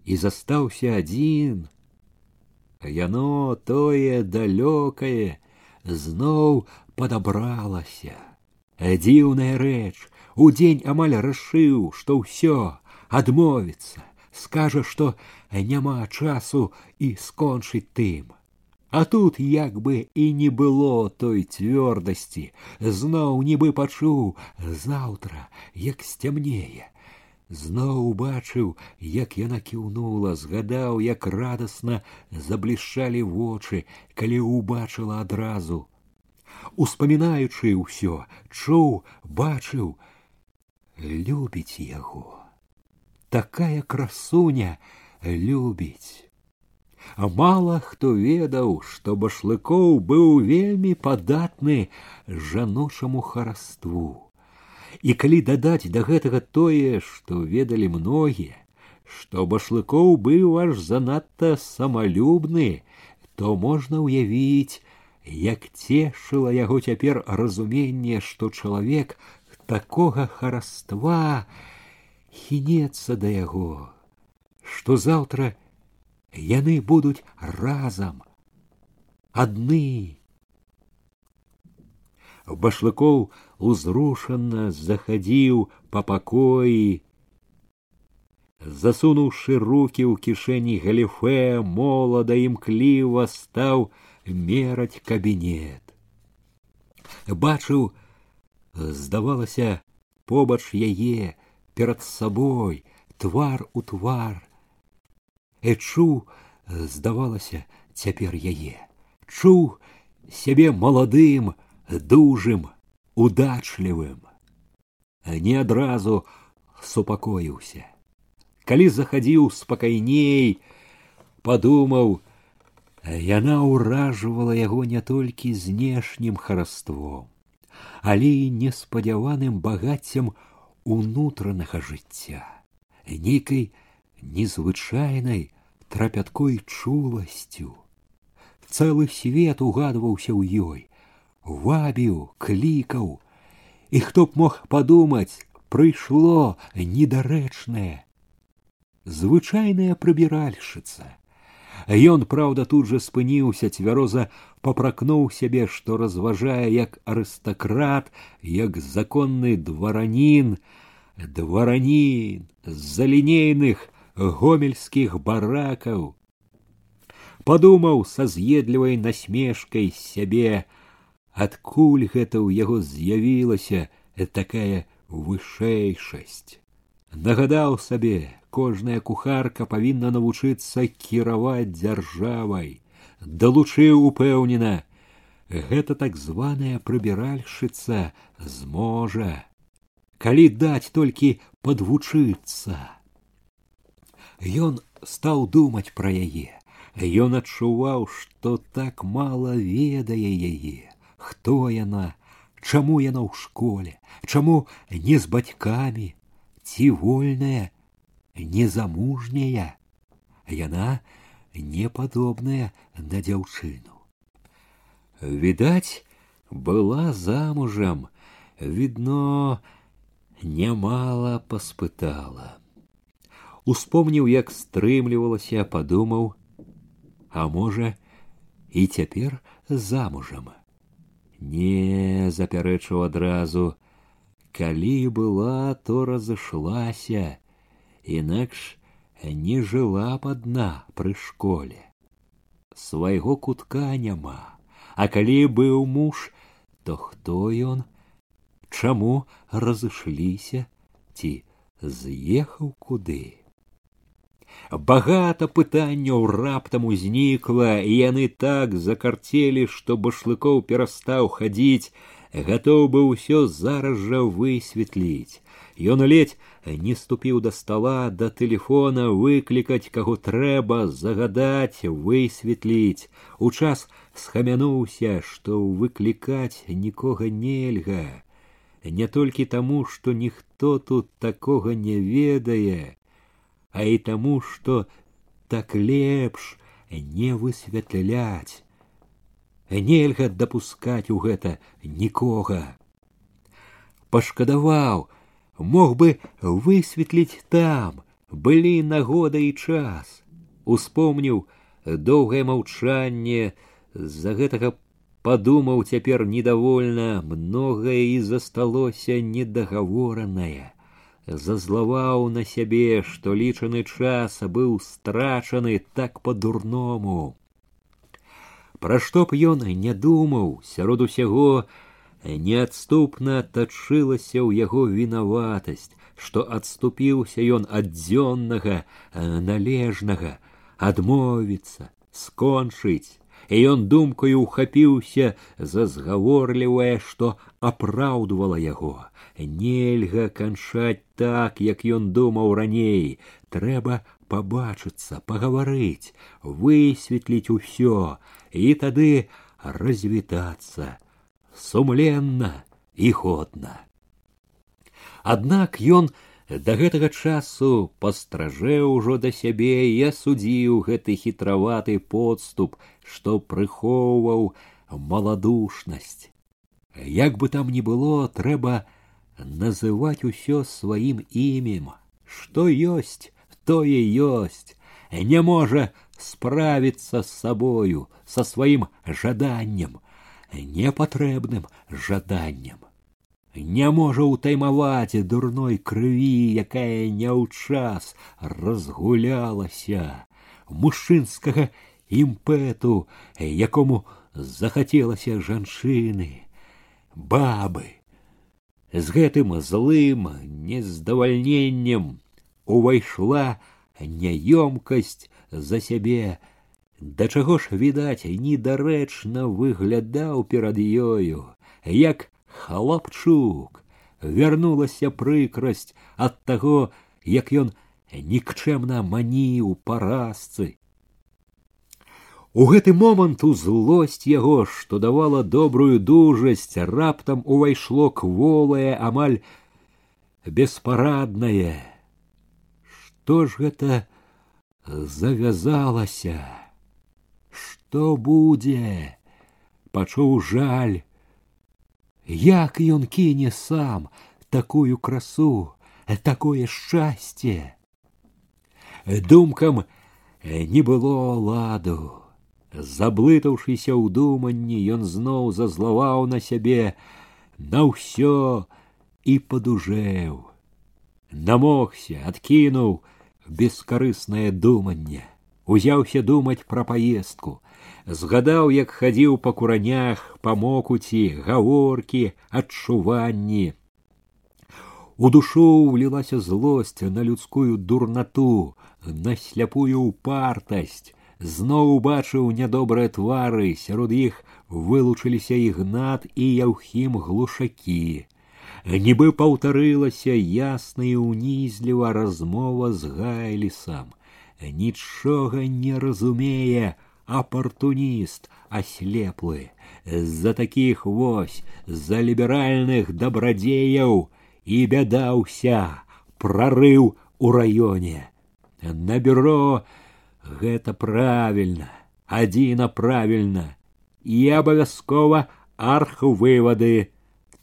і застаўся адзін, яно тое далёкае зноў падабралася. Дзіўная рэч, удзень амаль рашыў, што ўсё адмовіцца, скажа, што няма часу і скончыць тым. А тут як бы і не было той цвёрдасці, зноў нібы пачуў заўтра, як сцямнее. Зноў убачыў, як яна кіўнула, згадаў, як радасна заблішчалі вочы, калі убачыла адразу. Успамінаючы ўсё, чуў, бачыў, любіць яго такая красуня любіць. А мала хто ведаў, што башлыкоў быў вельмі падатны жаночаму хараству. І калі дадаць да гэтага тое, што ведалі многія, што башлыкоў быў аж занадта самалюбны, то можна ўявіць, як цешыла яго цяпер разуменне, што чалавек такога хараства, хінецца да яго, што заўтра яны будуць разам адны. Башлыкоў узрушана захадзіў па пакоі, засунуўшы руки ў кішэні галіфе, молада імкліва стаў мераць кабінет. Бачыў, здавалася, побач яе, перад сабой, твар у твар. Эчу, здавалася, цяпер яе, чуў сябе маладым, дужым, удачлівым. Не адразу супакоіўся. Калі захадзіў спакайней, падумаў, яна ўражвала яго не толькі знешнім хараством, але і неспадзяваным багаццем унутранага жыцця, нейкай незвычайнай трапяткой чуласцю. Цэлы свет угадваўся ў ёй, вабіў, клікаў, і хто б мог падумаць, прыйшло недарэчнае. Звычайная прыбіральшыца, Ён, праўда, тут жа спыніўся, цвяроза папракнуў сябе, што разважае як арыстакрат, як законны дваранін, дваранін з-за лінейных гомельскіх баракаў. падумаў са з'едлівай насмешкай сябе, адкуль гэта ў яго з'явілася такая вышэйшасць. Нагадаў сабе, кожная кухарка павінна навучыцца кіраваць дзяржавай, далучыў упэўнена, гэта так званая прыбіральшыца зможа, калі даць толькі падвучыцца. Ён стаў думаць пра яе. Ён адчуваў, што так мала ведае яе, хто яна, чаму яна ў школе, чаму не з бацькамі, ці вольная, незамужняя. Яна не падобная на дзяўчыну. Відаць, была замужам, відно, нямала паспытала. Успомніў, як стрымлівалася, падумаў, а можа, і цяпер замужам. Не запярэчыў адразу, калі была, то разышлася, інакш не жыла б адна пры школе. Свайго кутка няма, а калі быў муж, то хто ён, чаму разышліся ці з'ехаў куды? Багата пытанняў раптам узнікла, і яны так закарцелі, што башлыкоў перастаў хадзіць, гатоў бы ўсё зараз жа высветліць. Ён ледзь не ступіў да стола да тэлефона выклікаць каго трэба загадаць высветліць у час схамянуўся што выклікаць нікога нельга не толькі таму што ніхто тут такога не ведае а і таму, што так лепш не высвятляць. Нельга дапускаць у гэта нікога. Пашкадаваў, мог бы высветліць там, былі нагода і час. Успомніў доўгае маўчанне, з-за гэтага падумаў цяпер недовольна, многае і засталося недагаворанае зазлаваў на сябе, што лічаны час быў страчаны так по-дурному. Пра што б ён не думаў, сярод усяго неадступна тачылася ў яго вінаватасць, што адступіўся ён ад дзённага належнага, адмовіцца, скончыць, і ён думкаю ухапіўся за згаворлівае, што апраўдвала яго нельга канчаць так як ён думаў раней трэба пабачыцца пагаварыць высветліць усё і тады развітацца сумленна і годна аднак ён да гэтага часу пастражэў ужо да сябе і асудзіў гэты хітраваты подступ што прыхоўваў маладушнасць як бы там ні было трэба называть усё сваім імем, што ёсць, тое ёсць, не можа справіцца з сабою, са сваім жаданнем, непатрэбным жаданнем. Не можа ўтаймаваць дурной крыві, якая не ў час разгулялася, мужчынскага імпэту, якому захацелася жанчыны, бабы, З гэтым злым нездавальненнем увайшла няёмкасць за сябе. Да чаго ж відаць недарэчна выглядаў перад ёю як хлопчук вярнулася прыкрасць ад таго як ён нікчэмна маніў паразцы У гэты момант у злосць яго, што давала добрую дужасць, раптам увайшло кволае амаль беспараднае. Што ж гэта завязалася? Што будзе? Пачуў жаль. Як ён кіне сам такую красу, такое шчасце. Думкам не было ладу заблытаўшыся ў думанні ён зноў зазлаваў на сябе на ўсё і падужэў намогся адкінуў бескарыснае думанне узяўся думаць пра паездку, згадаў, як хадзіў па куранях, па мокуці, гаворкі, адчуванні. У душу ўлілася злосць на людскую дурнату, на сляпую упартасць. Зноў убачыў нядобрыя твары, сярод іх вылучыліся ігнат і яўхім глушакі. Нібы паўтарылася ясна і ўнізліва размова з гайлісам нічога не разумее апартуніст аслеплы з-за такіх вось за ліберальных дабрадзеяў і бяда ўся прарыў у раёне на бюро гэта правільна адзіна правільна і абавязкова архвывады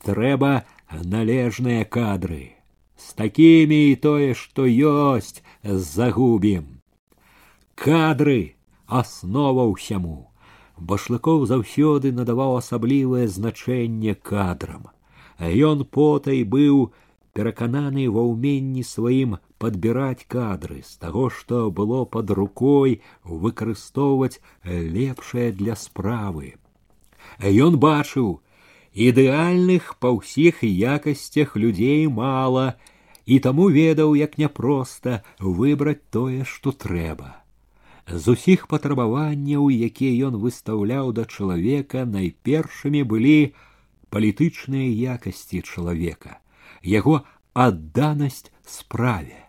трэба належныя кадры з такімі і тое што ёсць загубім кадры аснова ўсяму башлыкоў заўсёды надаваў асаблівае значэнне кадрам ён потай быў перакананы ва ўменні сваім падбіраць кадры з таго што было пад рукой выкарыстоўваць лепшае для справы ён бачыў ідэальных па ўсіх якасцях людзей мала і таму ведаў як няпроста выбраць тое што трэба з усіх патрабаванняў, якія ён выстаўляў да чалавека, найпершымі былі палітычныя якасці чалавека, яго адданасць справе.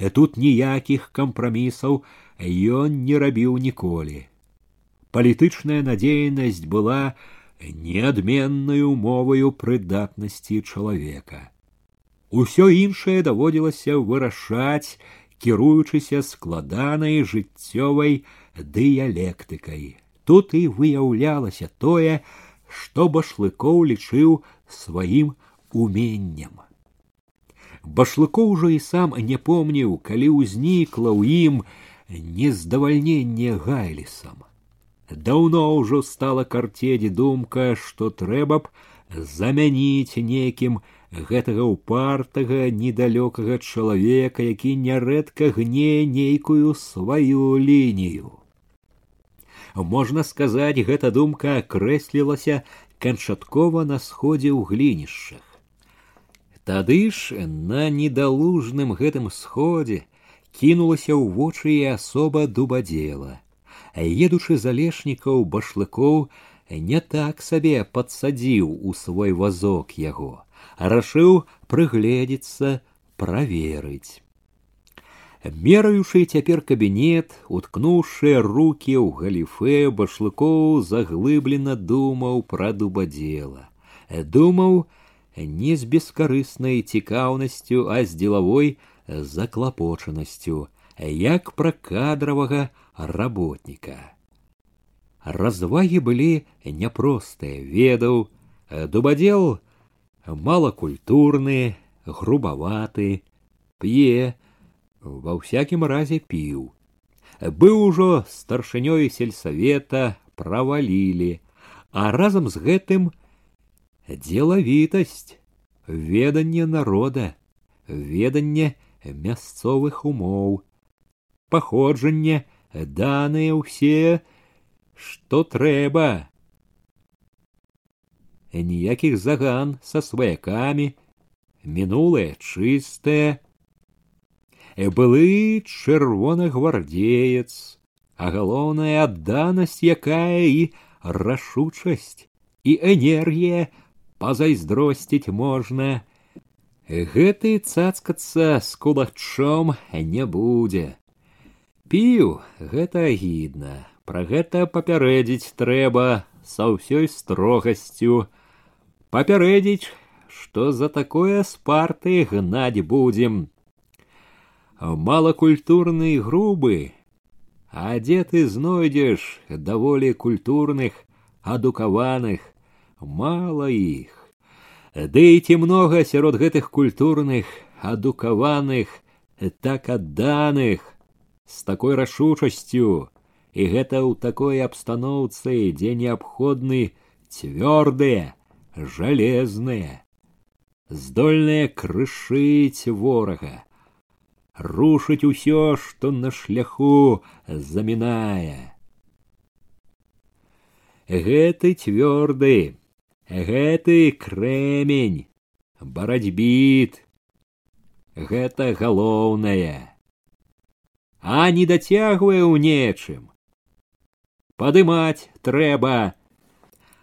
І тут ніякіх кампрамісаў ён не рабіў ніколі. Палітычная надзейнасць была неадменнай умоваю прыдатнасці чалавека. Усё іншае даводзілася вырашаць кіруючыся складанай жыццёвай дыялектыкай. Тут і выяўлялася тое, што башлыкоў лічыў сваім уменнем. Башлыкоў ужо і сам не помніў, калі ўзнікла ў ім нездавальненне гайлісам. Даўно ўжо стала карцедзі думка, што трэба б замяніць некім гэтага ўпартага недалёкага чалавека, які нярэдка гне нейкую сваю лінію. Можна сказаць, гэта думка акрэслілася канчаткова на сходзе ў глінішчах. Тады ж на недалужным гэтым сходзе кінулася ў вочы і асоба дубадзела. Едучы залешнікаў башлыкоў не так сабе падсадзіў у свой вазок яго рашыў прыгледзецца праверыць. Мераючы цяпер кабінет, уткнуўшы руки ў галіфе башлыкоў заглыблена думаў пра дубадзела. Думаў не з бескарыснай цікаўнасцю, а з дзелавой заклапочанасцю, як пра кадравага работніка. Развагі былі няпростыя, ведаў, дубадзел малакультурны, грубаваты, п'е, ва ўсякім разе піў. Быў ужо старшынёй сельсавета правалілі, а разам з гэтым дзелавітасць, веданне народа, веданне мясцовых умоў, паходжанне, даныя ўсе, што трэба, ніякіх заган са сваякамі, мінулае чыстае. Былы чырвонагвардзеец, а галоўная адданасць, якая і рашучасць і энергія пазайздросціць можна. Гэты цацкацца з кулачом не будзе. Піў гэта агідна, пра гэта папярэдзіць трэба са ўсёй строгасцю, папярэдзіць, што за такое спарты гнаць будзем. Малакультурны грубы, а дзе ты знойдзеш даволі культурных, адукаваных, мала іх. Ды і ці многа сярод гэтых культурных, адукаваных, так адданых, з такой рашучасцю, і гэта ў такой абстаноўцы, дзе неабходны цвёрдыя, жалезные, здольныя крышыць ворага. рушыць усё, што на шляху замінае. Гэты цвёрды, гэты крэмень, барацьбіт, гэта галоўнае, а не дацягвае ў нечым. Падымаць трэба,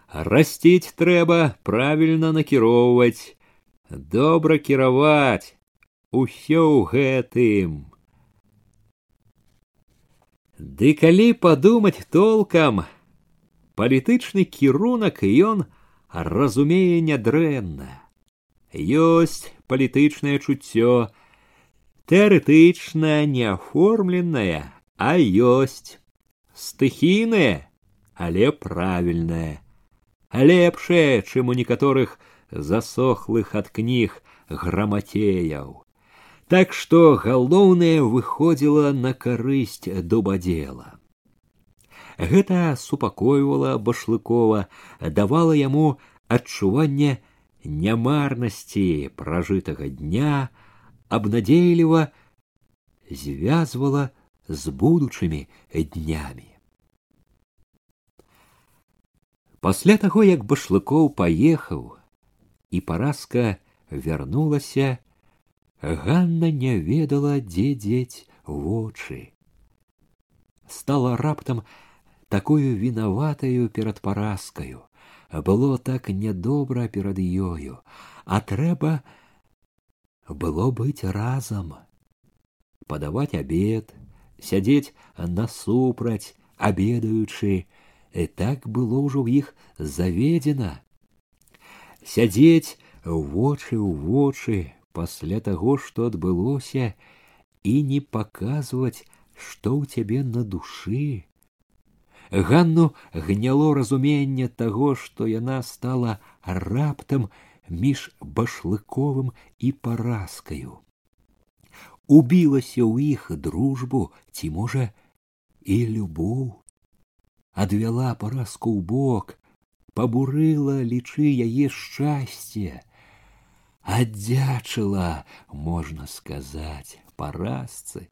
расціць трэба правільна накіроўваць, добра кіраваць, усё ў гэтым. Ды калі падумаць толкам, палітычны кірунак ён разумее нядрэнна. Ёсць палітычнае чуццё, тэарэтычна неаформленае, а ёсць стыхійнае, але правільнае, лепшае, чым у некаторых засохлых ад кніг граматеяў. Так што галоўнае выходзіла на карысць дубадзела. Гэта супакойвала башлыкова, давала яму адчуванне нямарнасці пражытага дня, абнадзейліва звязвала з будучымі днямі. Пасля таго, як башлыкоў паехаў, і паразка вярнулася, Ганна не ведала, дзе дзець вочы. Стала раптам такою вінаватаю перад паразкаю. Было так нядобра перад ёю, а трэба было быць разам, падаваць абед, сядзець насупраць, абедаючы, і так было ўжо ў іх заведзена сядзець вочы ў вочы пасля таго, што адбылося і не паказваць, што ў цябе на душы. Ганну гняло разуменне таго, што яна стала раптам між башлыковым і паразкаю. Убілася ў іх дружбу ці можа і любоў адвяла паразку ў бок, пабурыла лічы яе шчасце, аддзячыла, можна сказаць, паразцы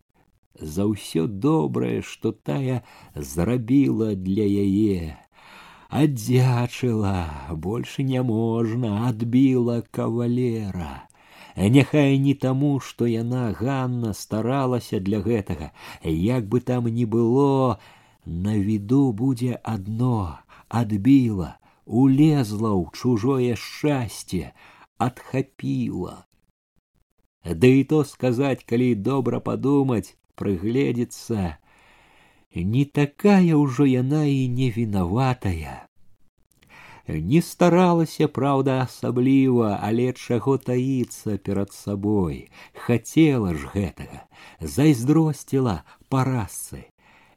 за ўсё добрае, што тая зрабіла для яе. Аддзячыла, больше не можна, адбіла кавалера. Няхай не таму, што яна Ганна старалася для гэтага, як бы там ні было, на віду будзе адно, адбіла, улезла ў чужое шчасце, адхапіла. Да і то сказаць, калі добра падумаць, прыгледзецца, не такая ўжо яна і не вінаватая. Не старалася, праўда, асабліва, але чаго таіцца перад сабой, хацела ж гэтага, зайздросціла парасцы.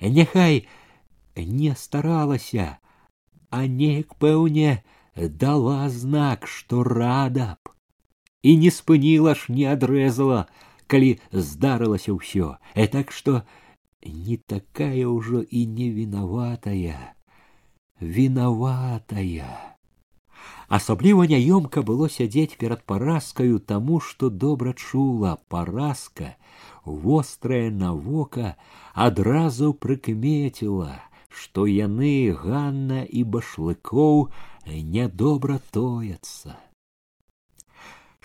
Няхай не старалася, а неяк пэўне дала знак, што рада б і не спыніла ж не адрэзала, калі здарылася ўсё, э так што не такая ўжо і не вінаватая, вінаватая. Асабліва няёмка было сядзець перад паразкаю таму, што добра чула паразка, вострая на вока адразу прыкмеціла што яны Ганна і башлыкоў нядобра тояцца.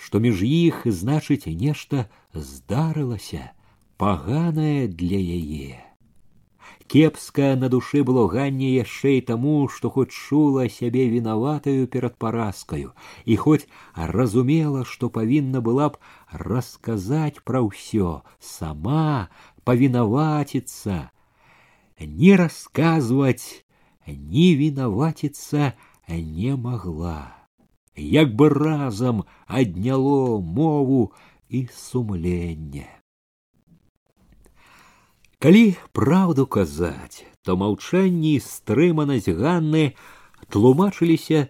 Што між іх значыць нешта здарылася паганае для яе. Кепска на душы было ганне яшчэ і таму, што хоць чула сябе вінаватаю перад паразкаю і хоць разумела, што павінна была б расказаць пра ўсё сама павінаваціцца не рассказывать, не виноватиться не могла. Як бы разом адняло мову і сумленне. Калі праўду казаць, то маўчанні і стрыманасць Ганны тлумачыліся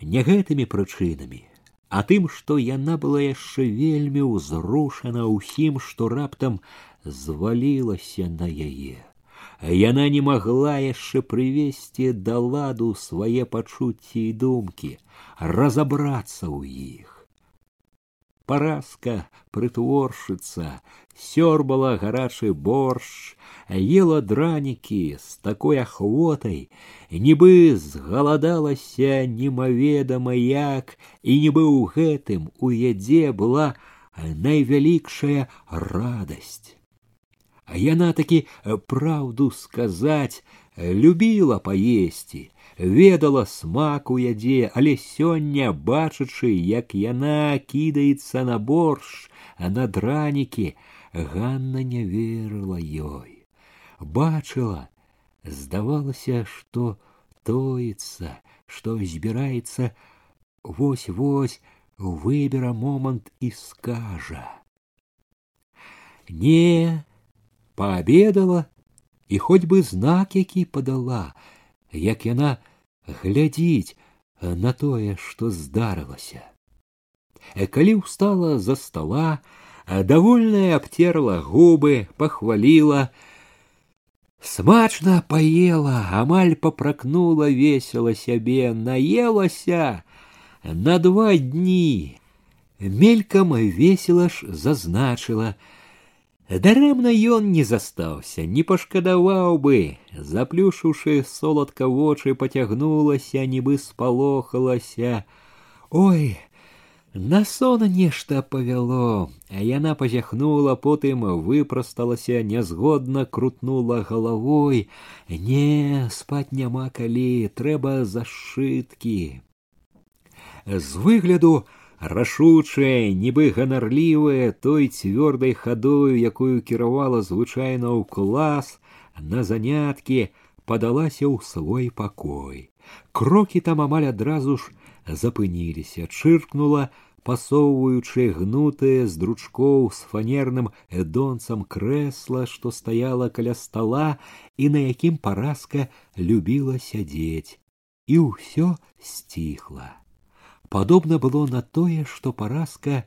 не гэтымі прычынамі, а тым, што яна была яшчэ вельмі ўзрушана ўсім, што раптам звалілася на яе яна не магла яшчэ прывесці да ладу свае пачуцці і думкі, разабрацца ў іх. паразка прытворшыца, сёрбала гарачы борщ, ела дранікі з такой ахвотай, нібы згаладалася немаведама як, і нібы ў гэтым у ядзе была найвялікшая радасць. А яна такі праўду сказаць, любіла паесці, ведала смак у ядзе, але сёння, бачачы, як яна кідаецца на борщ, а на дранікі, Ганна не верыла ёй бачыла, здавалася, што тоіцца, што збіраецца вось-вось выбера момант і скажа. Не, паабедала і хоць бы знак які падала, як яна глядзіць на тое, што здарылася. Калі ўстала за стола, довольная абтерла губы, пахваліла, Смачна поела, амаль попракнула весело сябе, наелася на два дні. Мелькам весела ж зазначыла. Дарэмна ён не застаўся, не пашкадаваў бы, заплюшыўшы соладка вочы, пацягнулася, нібы спалохалася. Ой, на сон нешта павяло, а яна пазяхнула, потым выпрасталася, нязгодна крутнула галавой. Не, спаць няма калі, трэба зашыткі. З выгляду рашучая, нібы ганарлівая той цвёрдай хадою, якую кіравала звычайна ў клас, на заняткі падалася ў свой пакой. Крокі там амаль адразу ж запыніліся, чыркнула, пасоўваючы гнутае з дручкоў з фанерным эдонцам крэсла, што стаяла каля стола і на якім паразка любіла сядзець, і ўсё сціхла. Падобна было на тое, што паразка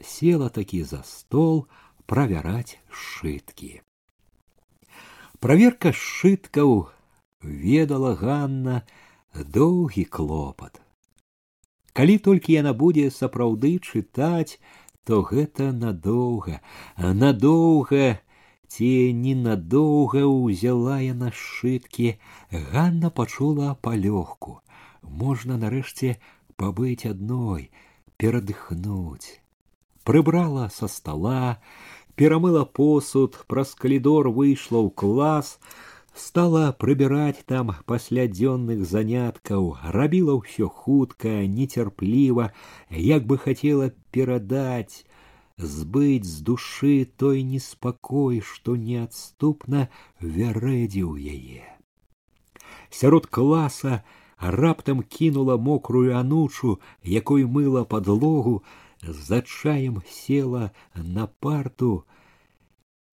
села такі за стол правяраць сшыткі. Праверка сшыткаў ведала Ганна доўгі клопат. Калі толькі яна будзе сапраўды чытаць, то гэта надоўга, надоўга ці ненадоўга ўзяла яна сшыткі, Ганна пачула палёгку. Можна нарэшце пабыць адной, перадыхнуць. Прыбрала са стола, перамыла посуд, праз калідор выйшла ў клас, стала прыбіраць там пасля дзённых заняткаў, рабіла ўсё хутка, нецярпліва, як бы хацела перадаць, збыць з душы той неспакой, што неадступна вярэдзіў яе. Сярод класа раптам кінула мокрую анучу, якой мыла падлогу, за чаем села на парту,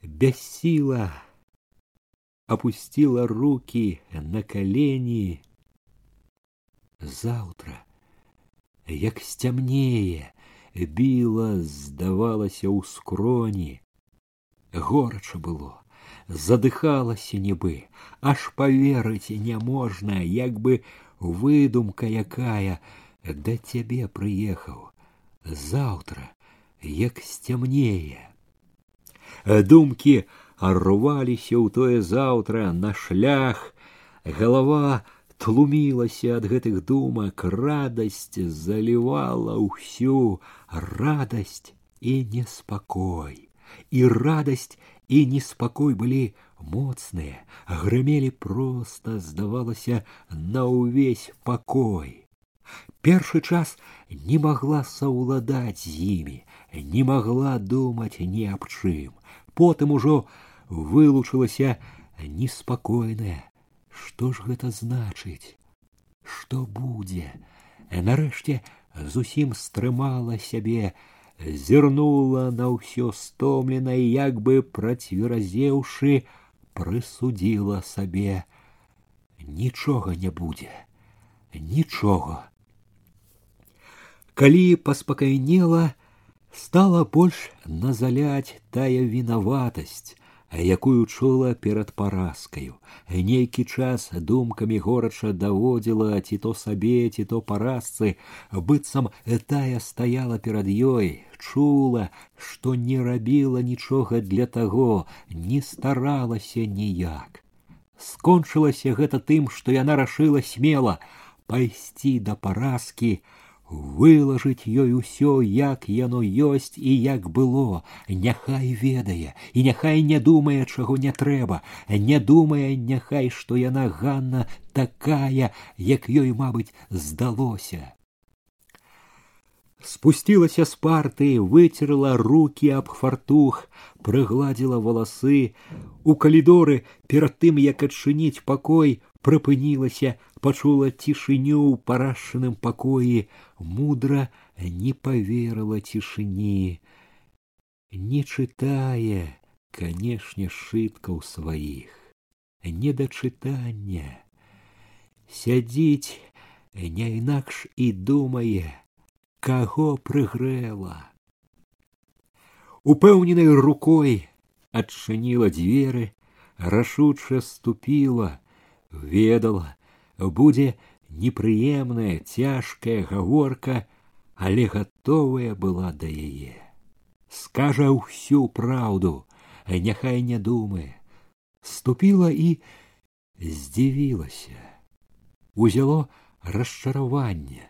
бяссіла, опустила руки на колени. Завтра, як сцямнее, біла, здавалася ў скроні. Горача было, задыхалася нібы, аж поверыць няможна, як бы выдумка якая да цябе прыехаў. Завтра, як сцямнее. Думкі рваліся ў тое заўтра на шлях, галава тлумілася ад гэтых думак, радасць залівала ўсю радасць і неспакой. І радасць і неспакой былі моцныя, грымелі проста, здавалася, на ўвесь пакой. Першы час не магла саўладаць з імі, не магла думаць ні аб чым, потым ужо вылучылася неспакойная. Што ж гэта значыць? Што будзе? Нарэшце зусім стрымала сябе, зірнула на ўсё стомлена і як бы працверазеўшы, прысудзіла сабе: нічога не будзе, нічога. Калі паспакайнела, стала больш назаляць тая вінаватасць, якую чула перад паразкаю. Нейкі час думкамі горача даводзіла ці то сабе, ці то паразцы, быццам тая стаяла перад ёй, чула, што не рабіла нічога для таго, не старалася ніяк. Скончылася гэта тым, што яна рашыла смела пайсці да паразкі, вылажыць ёй усё як яно ёсць і як было. Няхай ведае і няхай не думае чаго не трэба. Не думае няхай што яна ганна такая як ёй мабыць здалося. Спусцілася з парты выцерла руки аб фартух прыгладзіла валасы. У калідоры перад тым як адчыніць пакой прыпынілася пачула цішыню ў парашаным пакоі мудра не поверила цішыні не чытае канешне шытка ў сваіх не да чытання сядзіць не інакш і думае каго прыгрэла упэўненай рукой адчыніла дзверы рашуча ступіла ведала будзе непрыемная цяжкая гаворка, але гатовая была да яе. Скажа ўсю праўду, а няхай не думае, ступіла і здзівілася. Узяло расчараванне.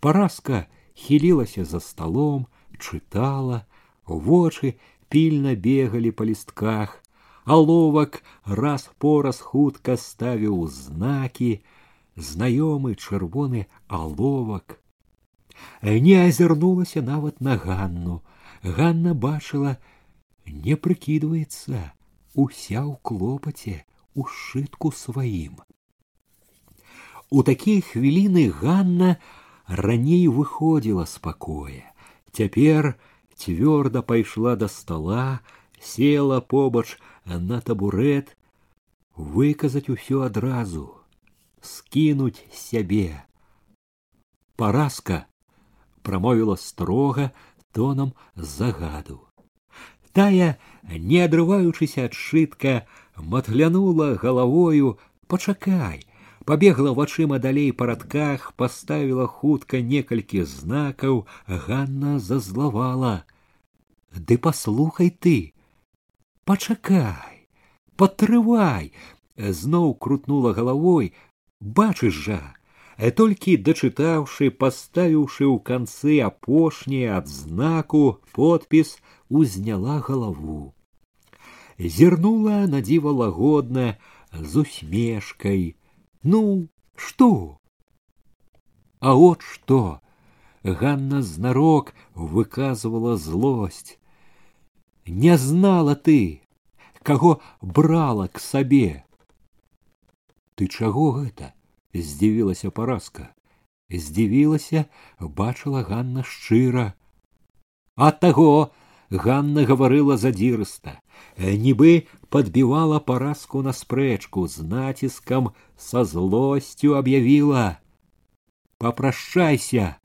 Паразка хілілася за сталом, чытала, вочы пільна бегалі па лістках, аловак раз пораз хутка ставіў знакі, знаёмы чырвоны аловак. Не азірнулася нават на Ганну. Ганна бачыла, не прыкідваецца, уся ў клопаце, у шытку сваім. У такія хвіліны Ганна раней выходзіла з пакоя. Цяпер цвёрда пайшла да стола, села побач на табурет, выказаць усё адразу скинуть сябе. Паразка промовила строго тоном загаду. Тая, не адрываючыся ад шытка, матглянула галавою, пачакай, пабегла вачыма далей па радках, паставіла хутка некалькі знакаў, Ганна зазлавала. Ды паслухай ты, пачакай, падтрывай, зноў крутнула галавой, бачыш жа э, толькі дачытаўшы паставіўшы ў канцы апошняе адзнаку подпіс узняла галаву зірнула на дзіва лагодна з усмешкай ну што а от што ганна знарок выказывала злосць не знала ты каго брала к сабе ты чаго гэта здзівілася паразка здзівілася бачыла ганна шчыра а таго ганна гаварыла задзірыста нібы подбівала паразку на спрэчку з націскам са злосцю аб'явіла папрашчайся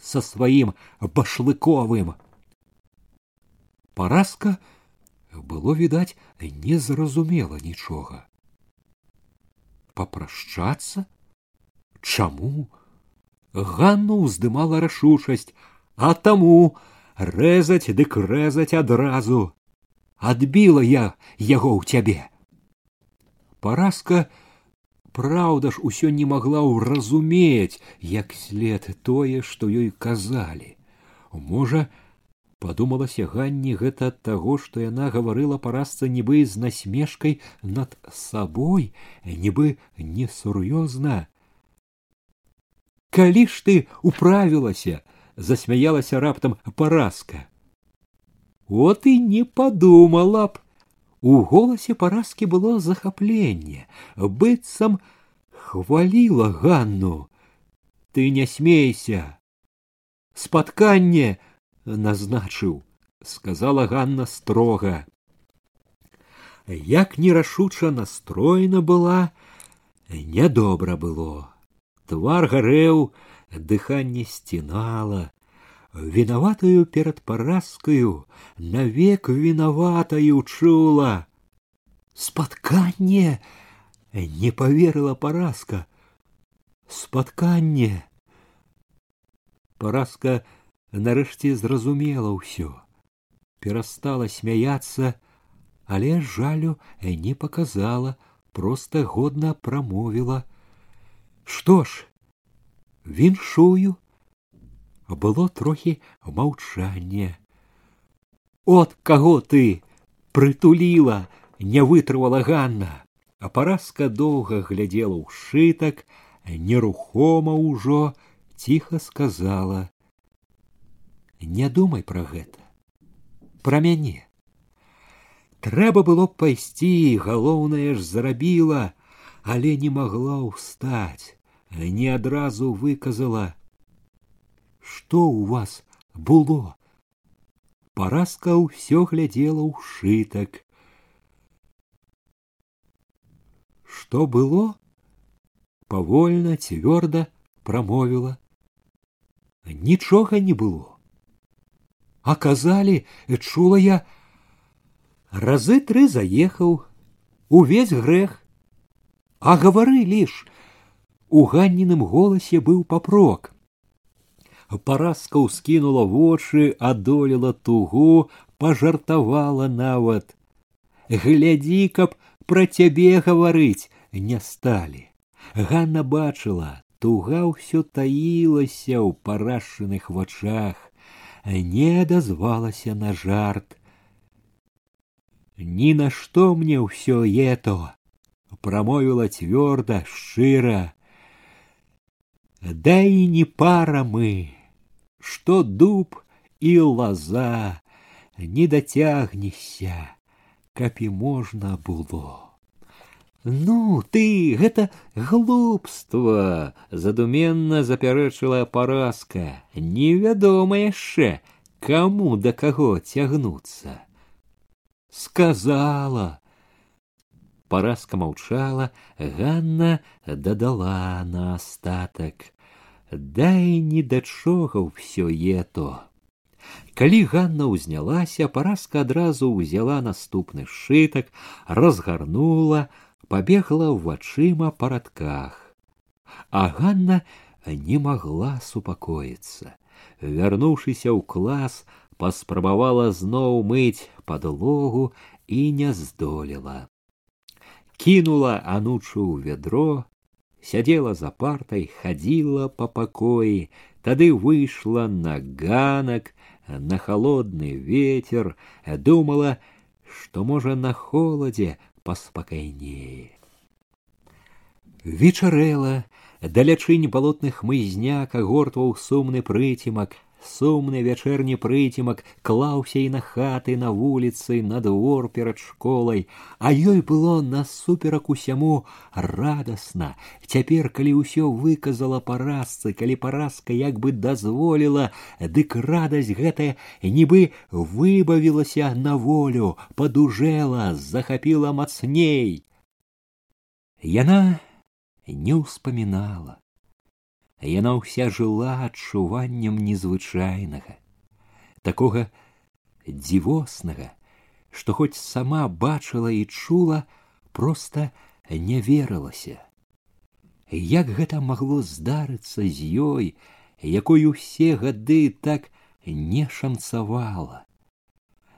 са сваім башлыковым Паразка было відаць не зразумела нічога. Папрашчацца? Чаму? Ганну ўздымала рашучасць а таму рэзаць дык рэзаць адразу. Адбіла я яго ў цябе. Паразка праўда ж усё не магла ўразумець як след тое што ёй казалі. Можа Падумалася ганні гэта ад таго, што яна гаварыла паразца нібы з насмешкай над сабой, нібы несур'ёзна. Калі ж ты управілася, засмяялася раптам паразка. От і не падумала б. У голасе паразкі было захапленне, быццам хваліла Ганну. Ты не смейся. Спатканне назначыў сказала ганна строга як нерашуча настроена была нядобра было твар гарэў дыханне сцінала вінаватую перад паразкаю навек вінаватаю чула спатканне не поверыла паразка спатканне паразка нарэшце зразумела ўсё перастала смяяться але жалю не показала просто годна прамовіла что ж віншую было трохі маўчанне от каго ты прытуліла не вытрывала ганна а паразка доўга глядзела ў шытак нерухома ўжо ціха сказала не думай пра гэта пра мяне трэба было б пайсці галоўнае ж зарабіла але не магла ўстаць не адразу выказала што ў вас было паразка ўсё глядзела ў шытак што было павольна цвёрда прамовіла нічога не было а казалі чула я разы тры заехаў увесь грэх а гавары лишь у ганніным голасе быў папрок паразка ўскінула вочы адолела тугу пажартавала нават глядзі каб пра цябе гаварыць не сталі ганна бачыла туга ўсё таілася ў парашчаных вачах не адазвалася на жарт ні на што мне ўсё ето прамовіла цвёрда шчыра да і не пара мы што дуб і лаза не дацягнешся каб і можна было Ну ты гэта глупства задуменна запярэчыла паразка невядома яшчэ каму да каго цягнуцца. Сказала. Паразка маўчала ганна дадала на астатак. Дай ні да чога ўсё ето. Калі ганна ўзнялася паразка адразу ўзяла наступны сшытак разгарнула побегла ў вачыма па радках а ганна не могла супакоіцца вярнуўшыся ў клас паспрабавала зноў мыць падлогу і не здолела кінула анучу ў вядро сядзела за партай хадзіла па пакоі тады выйшла на ганак на холодны ветер думала што можа на холадзе паспакайнее. Вечарэла, далячынь балотных мызняк агортваў сумны прыцемак, сумны вячэрні прыцемак клаўся і на хаты на вуліцы на двор перад школай, а ёй было насуперак усяму радасна. Цяпер, калі ўсё выказала паразцы, калі паразка як бы дазволіла, дык радасць гэтая нібы выбавілася на волю, падужэла, захапіла мацней. Яна не ўспамінала яна ўся жыла адчуваннем незвычайнага такога дзівоснага што хоць сама бачыла і чула проста не верылася. Як гэта магло здарыцца з ёй якой усе гады так не шанцавала?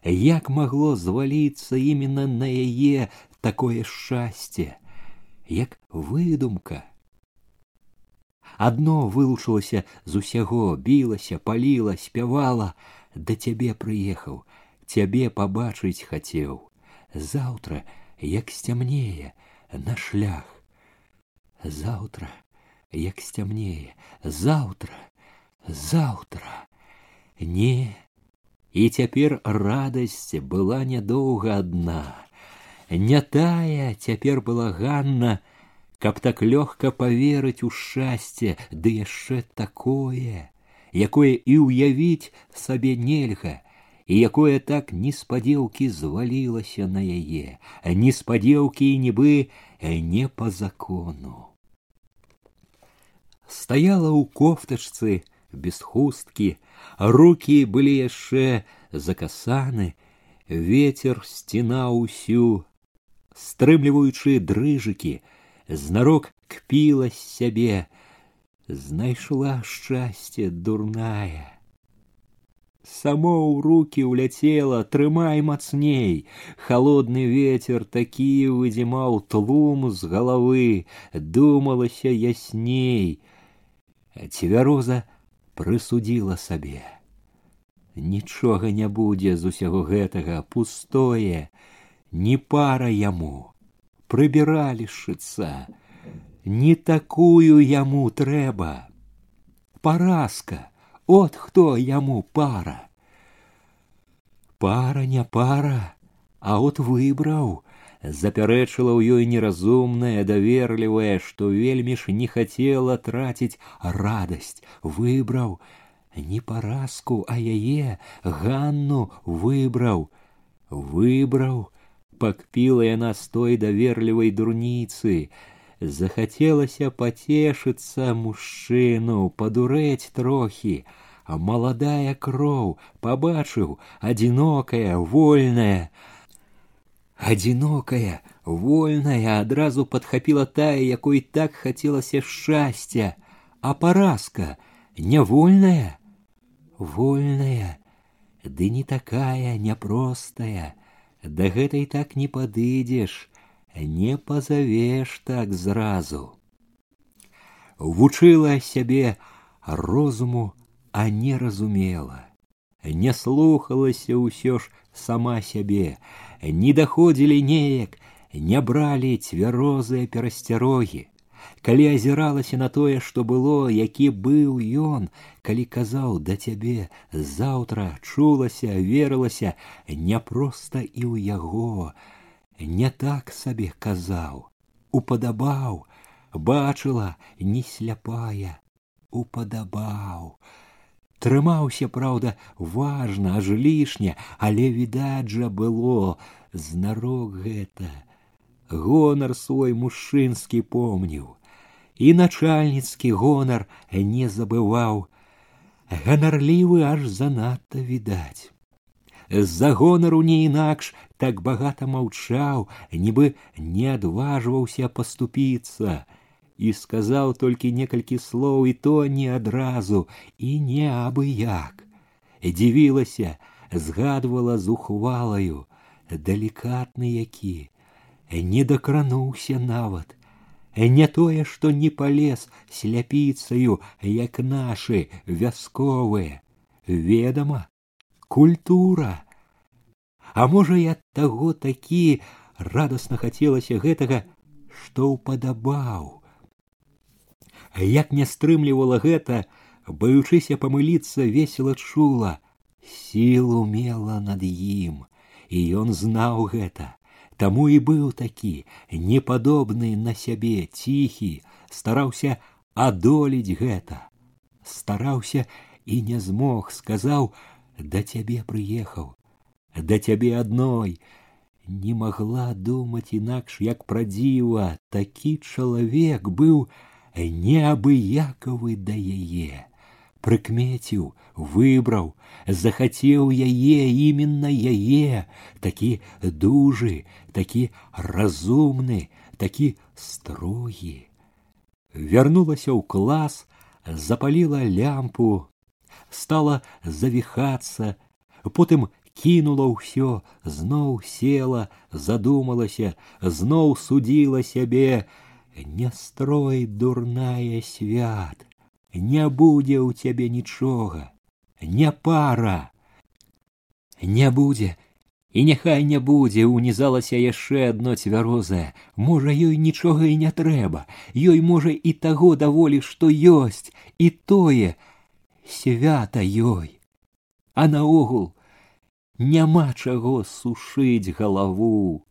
Як магло зваліцца именно на яе такое шчасце? Як выдумка адно вылучылася з усяго білася паліла спявала да цябе прыехаў цябе пабачыць хацеў заўтра як сцямнее на шлях заўтра як сцямнее заўтра заўтра не і цяпер радасць была нядоўга адна не тая цяпер была ганна каб так лёгка поверыць у шчасце ды яшчэ такое якое і ўявіць сабе нельга і якое так неспадзеўкі звалілася на яе неспадзеўкі і нібы не по закону стаяла ў кофтачцы без хусткі руки былі яшчэ закасаны ветер сцінаў усю стрымліваючы дрыжыкі, знарок кпіла з сябе, знайшла шчасце дурная. Само ў руки уляцела, трымай мацней. Холодный ветер такі выдзімаў тлум з галавы, думалася ясней. Цвяроза прысудзіла сабе. Нічога не будзе з усяго гэтага пустое, не пара яму, прыбіралішыцца, не такую яму трэба. Паразка, от хто яму пара. Пара не пара, а от выбраў, запярэчыла ў ёй неразумная, даверлівая, што вельмі ж не хацела траціць радасць, выбраў не паразку, а яе ганну выбраў, выбраў, пакпіла яна з той даверлівай дурніцы, захацелася пацешыцца мужчыну, падурэць трохі, а маладая кроў пабачыў адзінокая, вольная. Адзінокая, вольная адразу падхапіла тая, якой так хацелася шчасця, а паразка нявольная, вольная, ды не такая няпростая, да гэтай так не падыдзеш, не позовешь так зразу. Вучыла сябе розуму, а не разумела, не слухалася ўсё ж сама сябе, не даходзілі неяк, не бралі цвярозыя перасцярогі. Калі азіралася на тое, што было, які быў ён, калі казаў да цябе заўтра чулася, верылася няпроста і ў яго, не так сабе казаў, упадабаў, бачыла не сляпая, упадабаў. Трымаўся, праўда, важна, аж лішне, але відаць жа было, знарок гэта. Гонар свой мужчынскі помніў, і начальніцкі гонар не забываў. Ганарлівы аж занадта відаць з-за гонару не інакш так багата маўчаў, нібы не адважваўся паступіцца і сказаў толькі некалькі слоў і то не адразу і не абы як. Дзівілася, згадвала зухвалаю, далікатны які, не дакрануўся нават. Не тое, што не палез сляпіцаю, як нашы вясковыя, ведама, культура. А можа і ад таго такі радасна хацелася гэтага, што ўпадабаў. Як не стрымлівала гэта, баючыся памыліцца весела чула, сілу мела над ім, і ён знаў гэта. Таму і быў такі, непадобны на сябе ціхі, стараўся адолець гэта. Стараўся і не змог, сказаў, да цябе прыехаў, да цябе адной, не магла думаць інакш, як пра дзіва, такі чалавек быў неабыякавы да яе. Прыкмеціў, выбраў, захацеў яе іменна яе, такі дужы, такі разумны, такі строгі. Вярнулася ў клас, запаліла лямпу, стала завіхацца, потым кінула ўсё, зноў села, задумалася, зноў судзіла сябе, не строй дурная свят, Не будзе ў цябе нічога, не пара, не будзе, і няхай не будзе унізалася яшчэ адно цвярозае. Можа ёй нічога і не трэба. Ёй можа і таго даволі што ёсць і тое свята ёй, а наогул няма чаго сушыць галаву.